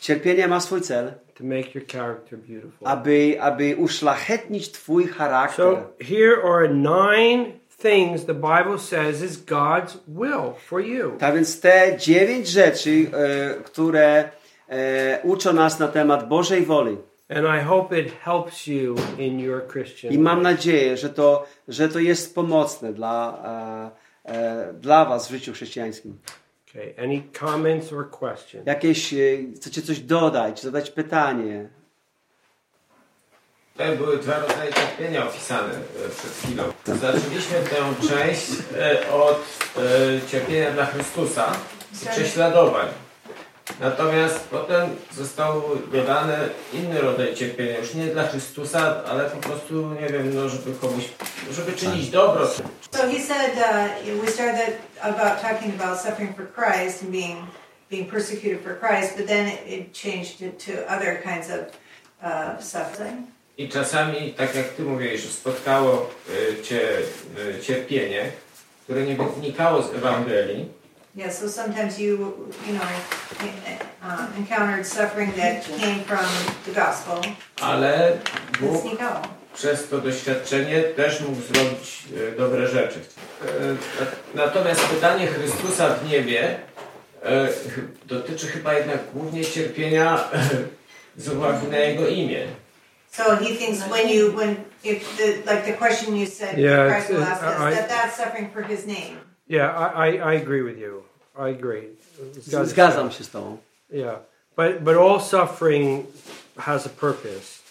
Cierpienie ma swój cel, to make your character beautiful. aby, aby uszlachetnić twój charakter. So here are nine things the Bible says is God's will for you. Tak więc te dziewięć rzeczy, e, które e, uczą nas na temat Bożej woli. And I hope it helps you in your Christian I mam nadzieję, że to, że to jest pomocne dla, e, e, dla was w życiu chrześcijańskim. Okay, any comments or questions? Jakieś, e, chcecie coś dodać, zadać pytanie. Tutaj były dwa rodzaje cierpienia opisane przed chwilą. Zaczęliśmy tę część od cierpienia dla Chrystusa i prześladowań. Natomiast potem został dodany inny rodzaj cierpienia, już nie dla Chrystusa, ale po prostu, nie wiem, no, żeby komuś, żeby czynić dobro. So he said uh, we started about talking about suffering for Christ and being being persecuted for Christ, but then it, changed it to other kinds of uh, suffering. I czasami, tak jak Ty mówiłeś, że spotkało e, Cię e, cierpienie, które nie wynikało z Ewangelii, Yeah, so sometimes you you know uh, encountered suffering that came from the gospel. ale Bóg przez to doświadczenie też mógł zrobić e, dobre rzeczy. E, na- Natomiast pytanie Chrystusa w niebie e, dotyczy chyba jednak głównie cierpienia e, z uwagi na Jego imię. So he thinks when you when if the like the question you said Yeah, Christ will ask us I- that that's suffering for his name. Yeah, I, I, I agree with you. I agree. Zgadzam się z tobą. Yeah, but but all suffering has a purpose.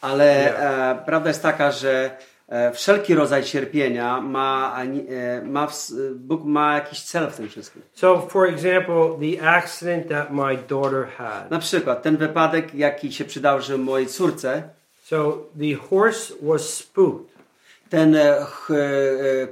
Ale e, prawda jest taka, że e, wszelki rodzaj cierpienia ma, e, ma w, Bóg ma jakiś cel w tym wszystkim. So, for example, the accident that my daughter had. Na przykład ten wypadek, jaki się przydarzył mojej córce, So the horse was spooked ten e, e,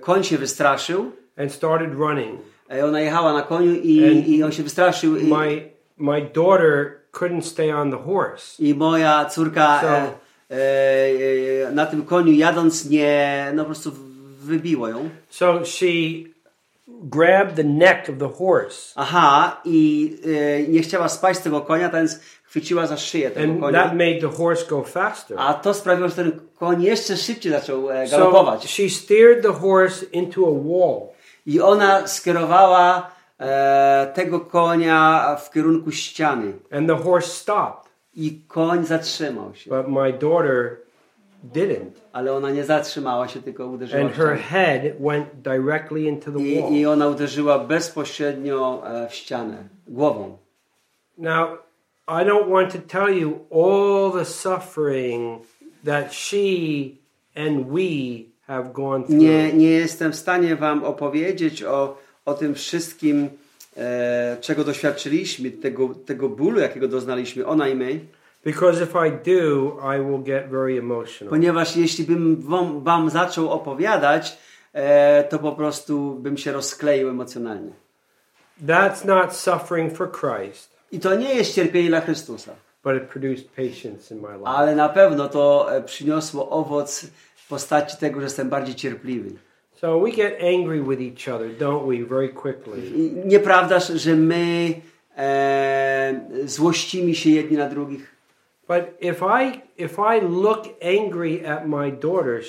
koń się wystraszył, and started running. e, ona jechała na koniu i, And i on się wystraszył i, My my daughter couldn't stay on the horse. i moja córka So- e, e, e, na tym koniu jadąc nie, no po prostu wybiło ją. So she grabbed the neck of the horse, Aha, i e, nie chciała spaść z tego konia, więc chwyciła za szyję tego and konia. that made the horse go faster. A to sprawiło, że ten koń jeszcze szybciej zaczął e, So galopować. she steered the horse into a wall. I ona skierowała e, tego konia w kierunku ściany. And the horse stopped, I koń zatrzymał się. but my daughter didn't. Ale ona nie zatrzymała się, tylko uderzyła And her head went directly into the I, wall. I ona uderzyła bezpośrednio e, w ścianę, głową. Now, I don't want to tell you all the suffering that she and we have gone through. Nie, nie jestem w stanie wam opowiedzieć o, o tym wszystkim, e, czego doświadczyliśmy, tego, tego bólu, jakiego doznaliśmy, ona i my. Because if I do, I will get very emotional. Ponieważ jeśli bym wam, wam zaczął opowiadać, e, to po prostu bym się rozkleił emocjonalnie. That's not suffering for Christ, I to nie jest cierpienie dla Chrystusa, but it produced patience in my life. ale na pewno to e, przyniosło owoc w postaci tego, że jestem bardziej cierpliwy. So we get angry with each other, don't we, very quickly. Nieprawdaż, że my e, złościmy się jedni na drugich. But if I if I look angry at my daughter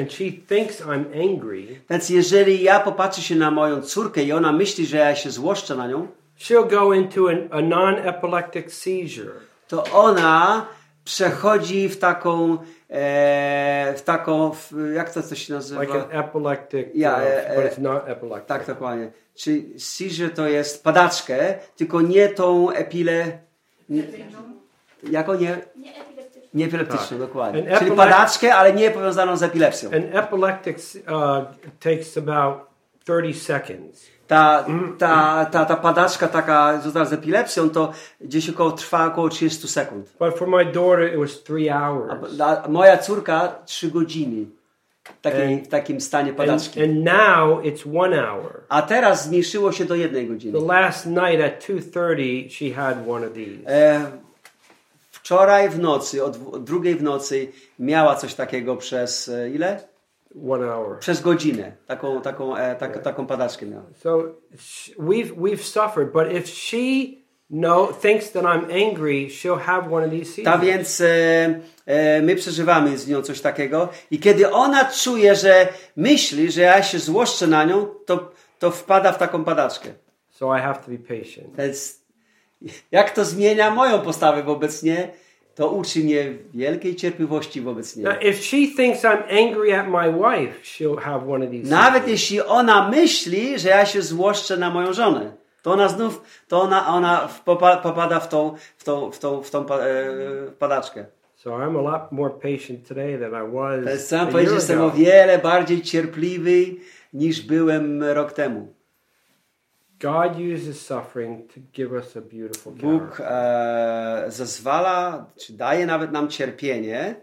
and she thinks I'm angry, Więc jeżeli ja popatrzę się na moją córkę i ona myśli, że ja się złoszczę na nią, she'll go into an, a non-epileptic seizure. to ona przechodzi w taką, e, w taką, w, jak to, to się nazywa? like an epileptic, Yeah, uh, uh, but it's not epileptic. Tak, dokładnie. Czy seizure to jest padaczkę, tylko nie tą epile... Nie, jako nie? Nie epileptyczną, dokładnie. An Czyli padaczkę, ale nie powiązaną z epilepsją. An epileptic uh, takes about 30 seconds. Ta, ta, ta, ta padaczka taka z epilepsją to gdzieś około trwa około 30 sekund. But for my daughter, it was three A, hours. a moja córka 3 godziny w, takiej, And- w takim stanie And, padaczki. and now it's one hour. A teraz zmniejszyło się do jednej godziny. The last night at 2.30, she had one of these. E, wczoraj w nocy, o dwu- o drugiej w nocy miała coś takiego przez e, ile? One hour. Przez godzinę. Taką, taką, e, tak, taką padaczkę miała. So we've, we've suffered, but if she no thinks that I'm angry, she'll have one of these Ta seasons. więc e, e, my przeżywamy z nią coś takiego i kiedy ona czuje, że myśli, że ja się złoszczę na nią, to, to wpada w taką padaczkę. So I have to be patient. Więc jak to zmienia moją postawę wobec niej, to uczy mnie wielkiej cierpliwości wobec niej. Now, if she thinks I'm angry at my wife, she'll have one of these. Nawet jeśli ona myśli, że ja się złoszczę na moją żonę, to ona znów, to ona, ona popada w tą, w tą, w tą, w tą e, padaczkę. So I'm a lot more patient today than I was year powiedzieć, jestem o wiele bardziej cierpliwy niż byłem rok temu. God uses suffering to give us a beautiful Bóg e, zezwala, czy daje nawet nam cierpienie,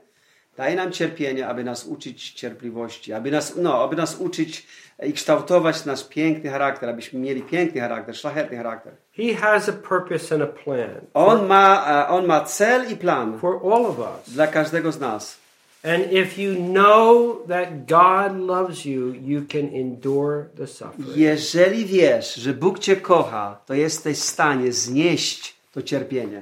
daje nam cierpienie, aby nas uczyć cierpliwości, aby nas, no, aby nas uczyć i kształtować nasz piękny charakter, abyśmy mieli piękny charakter, szlachetny charakter. He has a purpose and a plan On ma, e, on ma cel i plan for all of us. dla każdego z nas. And if you know that God loves you, you can endure the suffering. Jeżeli wiesz, że Bóg Cię kocha, to jesteś w stanie znieść to cierpienie.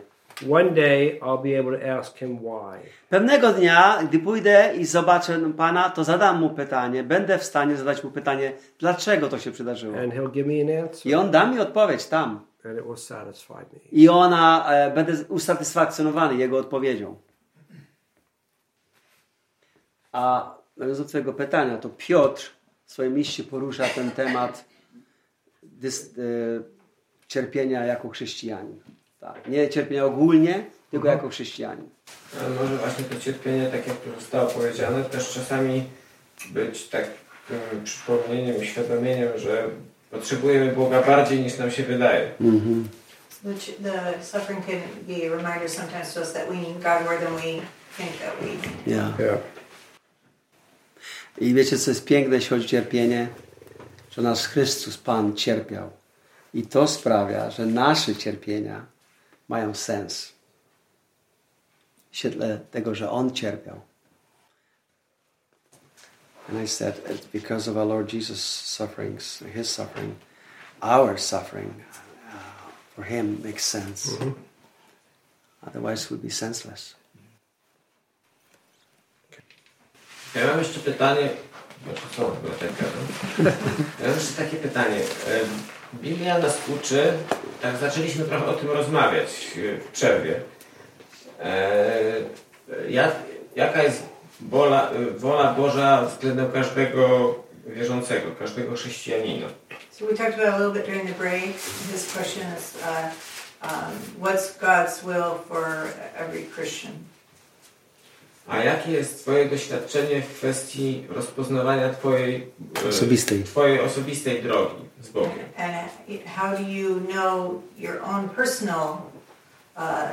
One day I'll be able to ask him why. Pewnego dnia, gdy pójdę i zobaczę Pana, to zadam Mu pytanie, będę w stanie zadać Mu pytanie, dlaczego to się przydarzyło. And he'll give me an answer. I On da mi odpowiedź tam. And it will satisfy me. I ona, e, będę usatysfakcjonowany Jego odpowiedzią. A nawiązując do Twojego pytania, to Piotr w swoim liście porusza ten temat dys, e, cierpienia jako chrześcijanin. Tak. Nie cierpienia ogólnie, tylko jako chrześcijanin. Ale może właśnie to cierpienie, tak jak tu zostało powiedziane, też czasami być takim przypomnieniem, uświadomieniem, że potrzebujemy Boga bardziej niż nam się wydaje. The, ch- the suffering can be a reminder sometimes to us that we need God more than we think that we need. Yeah. Yeah. I wiecie, co jest piękne, jeśli chodzi o cierpienie? Że nasz Chrystus Pan cierpiał. I to sprawia, że nasze cierpienia mają sens. W świetle tego, że On cierpiał. And I said, because of our Lord Jesus' sufferings, His suffering, our suffering uh, for Him makes sense. Otherwise, it would be senseless. Ja mam jeszcze pytanie, gadam. Ja mam jeszcze takie pytanie. Biblia nas uczy, tak zaczęliśmy trochę o tym rozmawiać e, w przerwie. E, Jak, jaka jest wola, e, wola Boża względem każdego wierzącego, każdego chrześcijanina? So we talked about a little bit during the break. His question is, uh, um, what's God's will for every Christian? A jakie jest Twoje doświadczenie w kwestii rozpoznawania Twojej e, Osobistej. Twojej osobistej drogi z Bogiem? And uh, how do you know your own personal uh,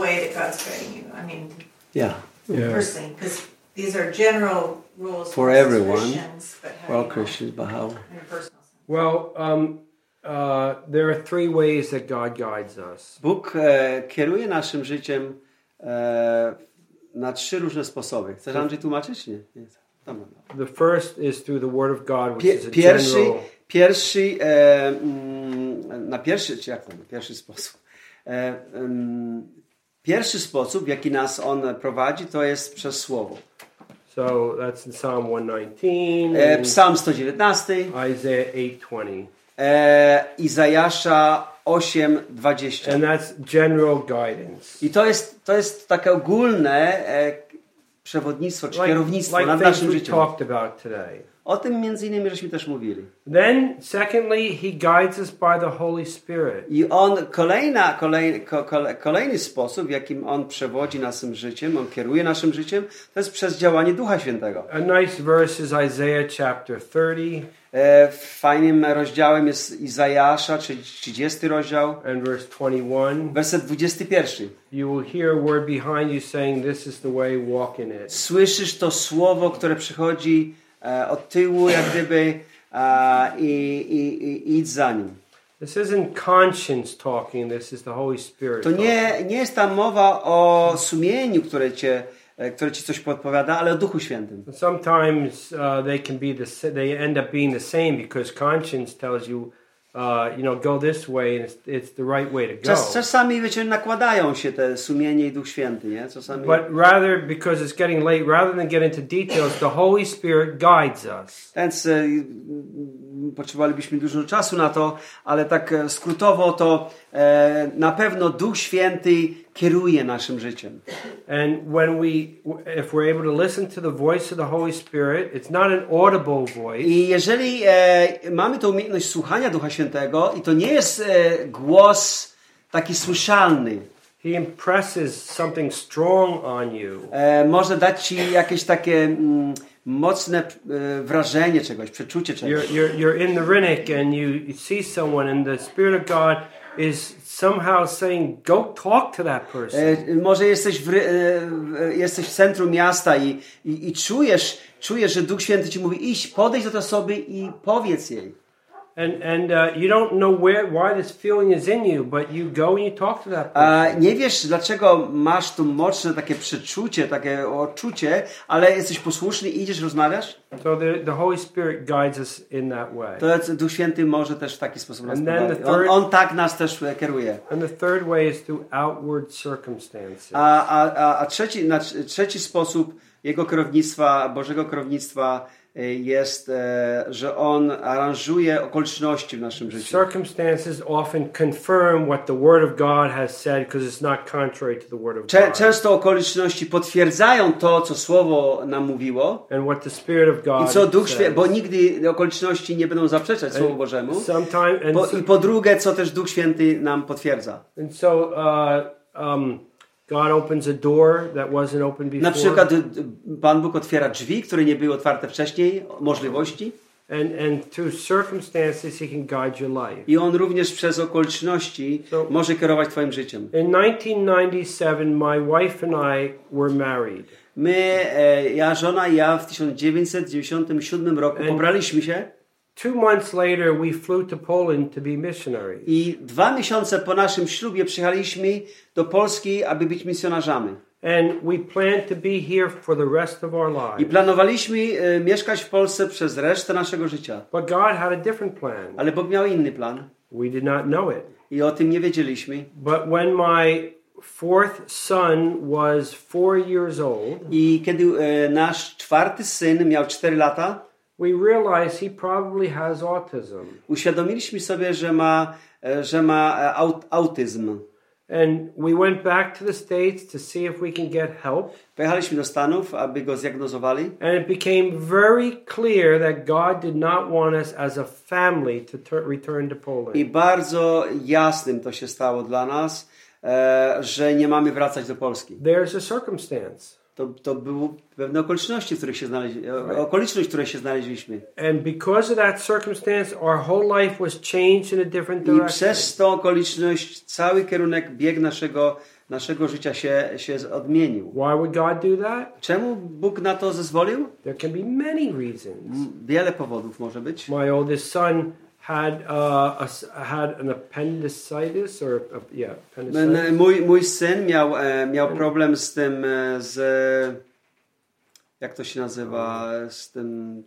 way that God's guiding you? I mean, Yeah. Yeah. personally, because these are general rules For everyone. Christians, but how know Christians, but how? in a personal sense? Well, um, uh, there are three ways that God guides us. Bóg e, kieruje naszym życiem e, na trzy różne sposoby. Chcesz Andrzej tłumaczyć? Nie. nie. Dobra. The first is through the Word of God, which is a pierwszy, general. pierwszy e, mm, na pierwszy, czy jak to, pierwszy sposób. E, mm, pierwszy sposób, w jaki nas on prowadzi, to jest przez Słowo. So that's in Psalm 119, E, Psalm 119, Isaiah 8:20, e, Izajasza 8, 20. and that's general guidance. I to jest, to jest takie ogólne e, przewodnictwo, czy kierownictwo like nad naszym życiem. talked about today. O tym między innymi żeśmy też mówili. Then, secondly, He guides us by the Holy Spirit. I on, kolejna, kolej, ko, kole, kolejny sposób, w jakim on przewodzi naszym życiem, on kieruje naszym życiem, to jest przez działanie Ducha Świętego. A nice verse is Isaiah chapter 30 E, fajnym rozdziałem jest Izajasza, czyli 30 rozdział, and verse 21. werset 21. You will hear a word behind you saying, This is the way, walk in it. Słyszysz to słowo, które przychodzi e, od tyłu, jak gdyby, e, i, i, i idź za nim. This isn't conscience talking, this is the Holy Spirit. To nie, nie jest tam mowa o sumieniu, które, cię, ci coś podpowiada, ale o Duchu Świętym. Sometimes uh, they can be the they end up being the same because conscience tells you uh, you know, go this way and it's, it's the right way to go. Czas, czasami, wiecie, nakładają się te sumienie i Duch Święty, nie? Czasami... But rather, because it's getting late, rather than get into details, the Holy Spirit guides us. Więc potrzebowalibyśmy dużo czasu na to, ale tak e, skrótowo to e, na pewno Duch Święty kieruje naszym życiem. And when we, if we're able to listen to the voice of the Holy Spirit, it's not an audible voice. I jeżeli e, mamy tę umiejętność słuchania Ducha Świętego i to nie jest e, głos taki słyszalny, He impresses something strong on you. e, może dać ci jakieś takie mm, mocne e, wrażenie czegoś, przeczucie You're, czegoś. you're, you're in the Rinnick and you, see someone, and the Spirit of God is somehow saying, Go talk to that person. E, może jesteś w, e, jesteś w centrum miasta i, i, i czujesz, czujesz, że Duch Święty ci mówi iść, podejdź do tej osoby i powiedz jej. Nie wiesz, dlaczego masz tu mocne takie przeczucie, takie odczucie, ale jesteś posłuszny i idziesz, rozmawiasz? So the, the Holy Spirit guides us in that way. To Duch Święty może też w taki sposób nas And then the prowadzić. On, third- on tak nas też e, kieruje. And the third way is through outward circumstances. A, a, a, a trzeci, na, trzeci sposób jego kierownictwa, Bożego kierownictwa jest, e, że on aranżuje okoliczności w naszym życiu. Circumstances often confirm what the Word of God has said because it's not contrary to the Word of God. często okoliczności potwierdzają to, co Słowo nam mówiło. And what the Spirit of I God co Duch Święty, bo nigdy okoliczności nie będą zaprzeczać Słowu Bożemu. Sometime, and, Po, I po drugie, co też Duch Święty nam potwierdza. and so uh, um, God opens a door that wasn't open before. Na przykład d- Pan Bóg otwiera drzwi, które nie były otwarte wcześniej, możliwości. And, and through circumstances, He can guide your life. I On również przez okoliczności So- może kierować Twoim życiem. In 1997, my wife and I were married. My, e, ja, żona i ja w 1997 roku And- pobraliśmy się Two months later, we flew to Poland to be missionaries. i dwa miesiące po naszym ślubie przyjechaliśmy do Polski, aby być misjonarzami. And we planned to be here for the rest of our I lives. planowaliśmy e, mieszkać w Polsce przez resztę naszego życia. But God had a different plan. Ale Bóg miał inny plan We did not know it. i o tym nie wiedzieliśmy. But when my fourth son was four years old, I kiedy e, nasz czwarty syn miał 4 lata, we realized he probably has autism. uświadomiliśmy sobie, że ma, e, że ma e, aut, autyzm. And we went back to the States to see if we can get help. Pojechaliśmy do Stanów, aby go zdiagnozowali. And it became very clear that God did not want us as a family to tur- return to I Poland. bardzo jasnym to się stało dla nas, e, że nie mamy wracać do Polski. There's a circumstance. To, to były pewne okoliczności, w których się znaleźli, e, okoliczność, w której się znaleźliśmy. And because of that circumstance, our whole life was changed in a different I direction. przez tą okoliczność cały kierunek, bieg naszego, naszego życia się, się odmienił. Why would God do that? Czemu Bóg na to zezwolił? There can be many reasons. Wiele powodów może być. My oldest son had uh, a had an appendicitis, or uh, yeah, appendicitis. Mój, mój syn miał, e, miał problem z tym, e, z... Jak to się nazywa? Z tym...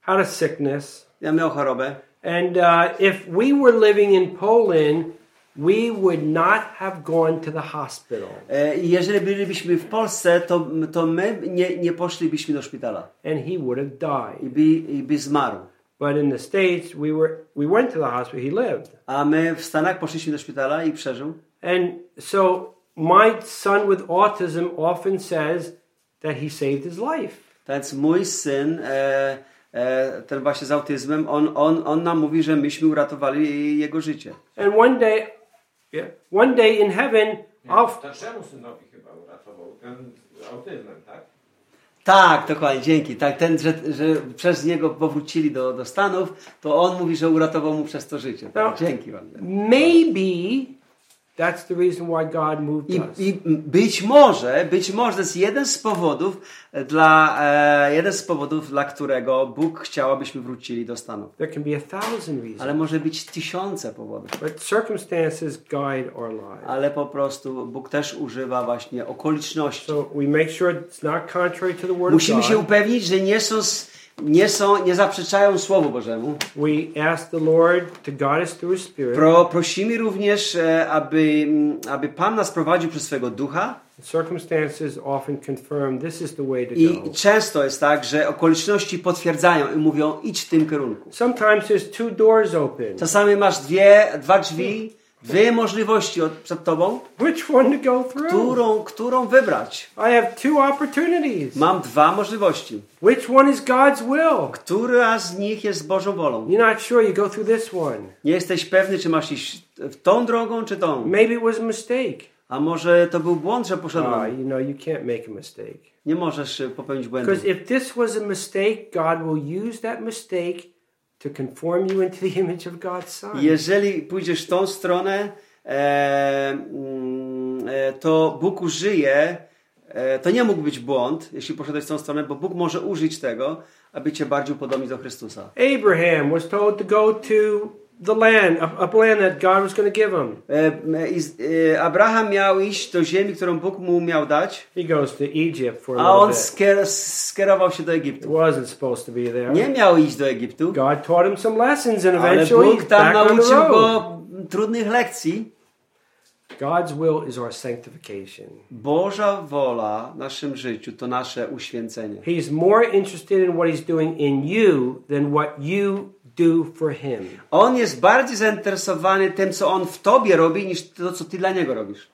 Had a sickness, Ja miał chorobę. and uh, if we were living in Poland, we would not have gone to the hospital, E, I jeżeli bylibyśmy w Polsce, to, to my nie, nie poszlibyśmy do szpitala and he would have i died. by, i by zmarł. But in the states, we were we went to the hospital. He lived, A my w Stanach poszliśmy do szpitala i przeżył. and so my son with autism often says that he saved his life. Więc mój syn, e, e, ten właśnie z autyzmem, on, on, on nam mówi, że myśmy uratowali jego życie. And one day, yeah, one day in heaven, I'll Starszemu synowi chyba uratował ten z autyzmem, tak? Tak, dokładnie, dzięki. Tak, ten, że, że przez niego powrócili do, do Stanów, to on mówi, że uratował mu przez to życie. Tak, No. dzięki wam. maybe that's the reason why God moved I, us. I być może, być może jest jeden z powodów, e, dla, e, jeden z powodów, dla którego Bóg chciał, abyśmy wrócili do Stanów. There can be a thousand reasons, Ale może być tysiące powodów. but circumstances guide our lives. Ale po prostu Bóg też używa właśnie okoliczności. So we make sure it's not contrary to the Word Musimy of się God. upewnić, że nie są, s- nie są, nie zaprzeczają Słowu Bożemu. We ask the Lord to guide us through His Spirit. Pro, prosimy również, e, aby, mm, aby Pan nas prowadził przez swego ducha. Circumstances often confirm this is the way to I go. często jest tak, że okoliczności potwierdzają i mówią idź w tym kierunku. Sometimes there's two doors open. Czasami masz dwie, dwa drzwi, dwie możliwości przed tobą, Which one to go through? którą, którą wybrać. I have two opportunities. Mam dwa możliwości. Which one is God's will? Która z nich jest Bożą wolą? You're not sure, you go through this one. Nie jesteś pewny, czy masz iść tą drogą, czy tą. Maybe it was a mistake. A może to był błąd, że Uh, poszedłem. you know, you can't make a mistake. Nie możesz e, popełnić błędu. Because if this was a mistake, God will use that mistake to conform you into the image of God's Son. Jeżeli pójdziesz w tą stronę, e, mm, e, to Bóg użyje, e, to nie mógł być błąd, jeśli poszedłeś w tą stronę, bo Bóg może użyć tego, aby cię bardziej upodobnić do Chrystusa. Abraham was told to go to the land, a, land that God was going to give him. E, e, Abraham miał iść do ziemi, którą Bóg mu miał dać, He goes to Egypt for a a on skier- skierował się do Egiptu. wasn't supposed to be there. Nie miał iść do Egiptu, God taught him some lessons, and ale eventually Bóg he's tam nauczył go trudnych lekcji. God's will is our sanctification. Boża wola w naszym życiu to nasze uświęcenie. He's more interested in what he's doing in you than what you do for him. On jest bardziej zainteresowany tym, co on w tobie robi, niż to, co ty dla niego robisz.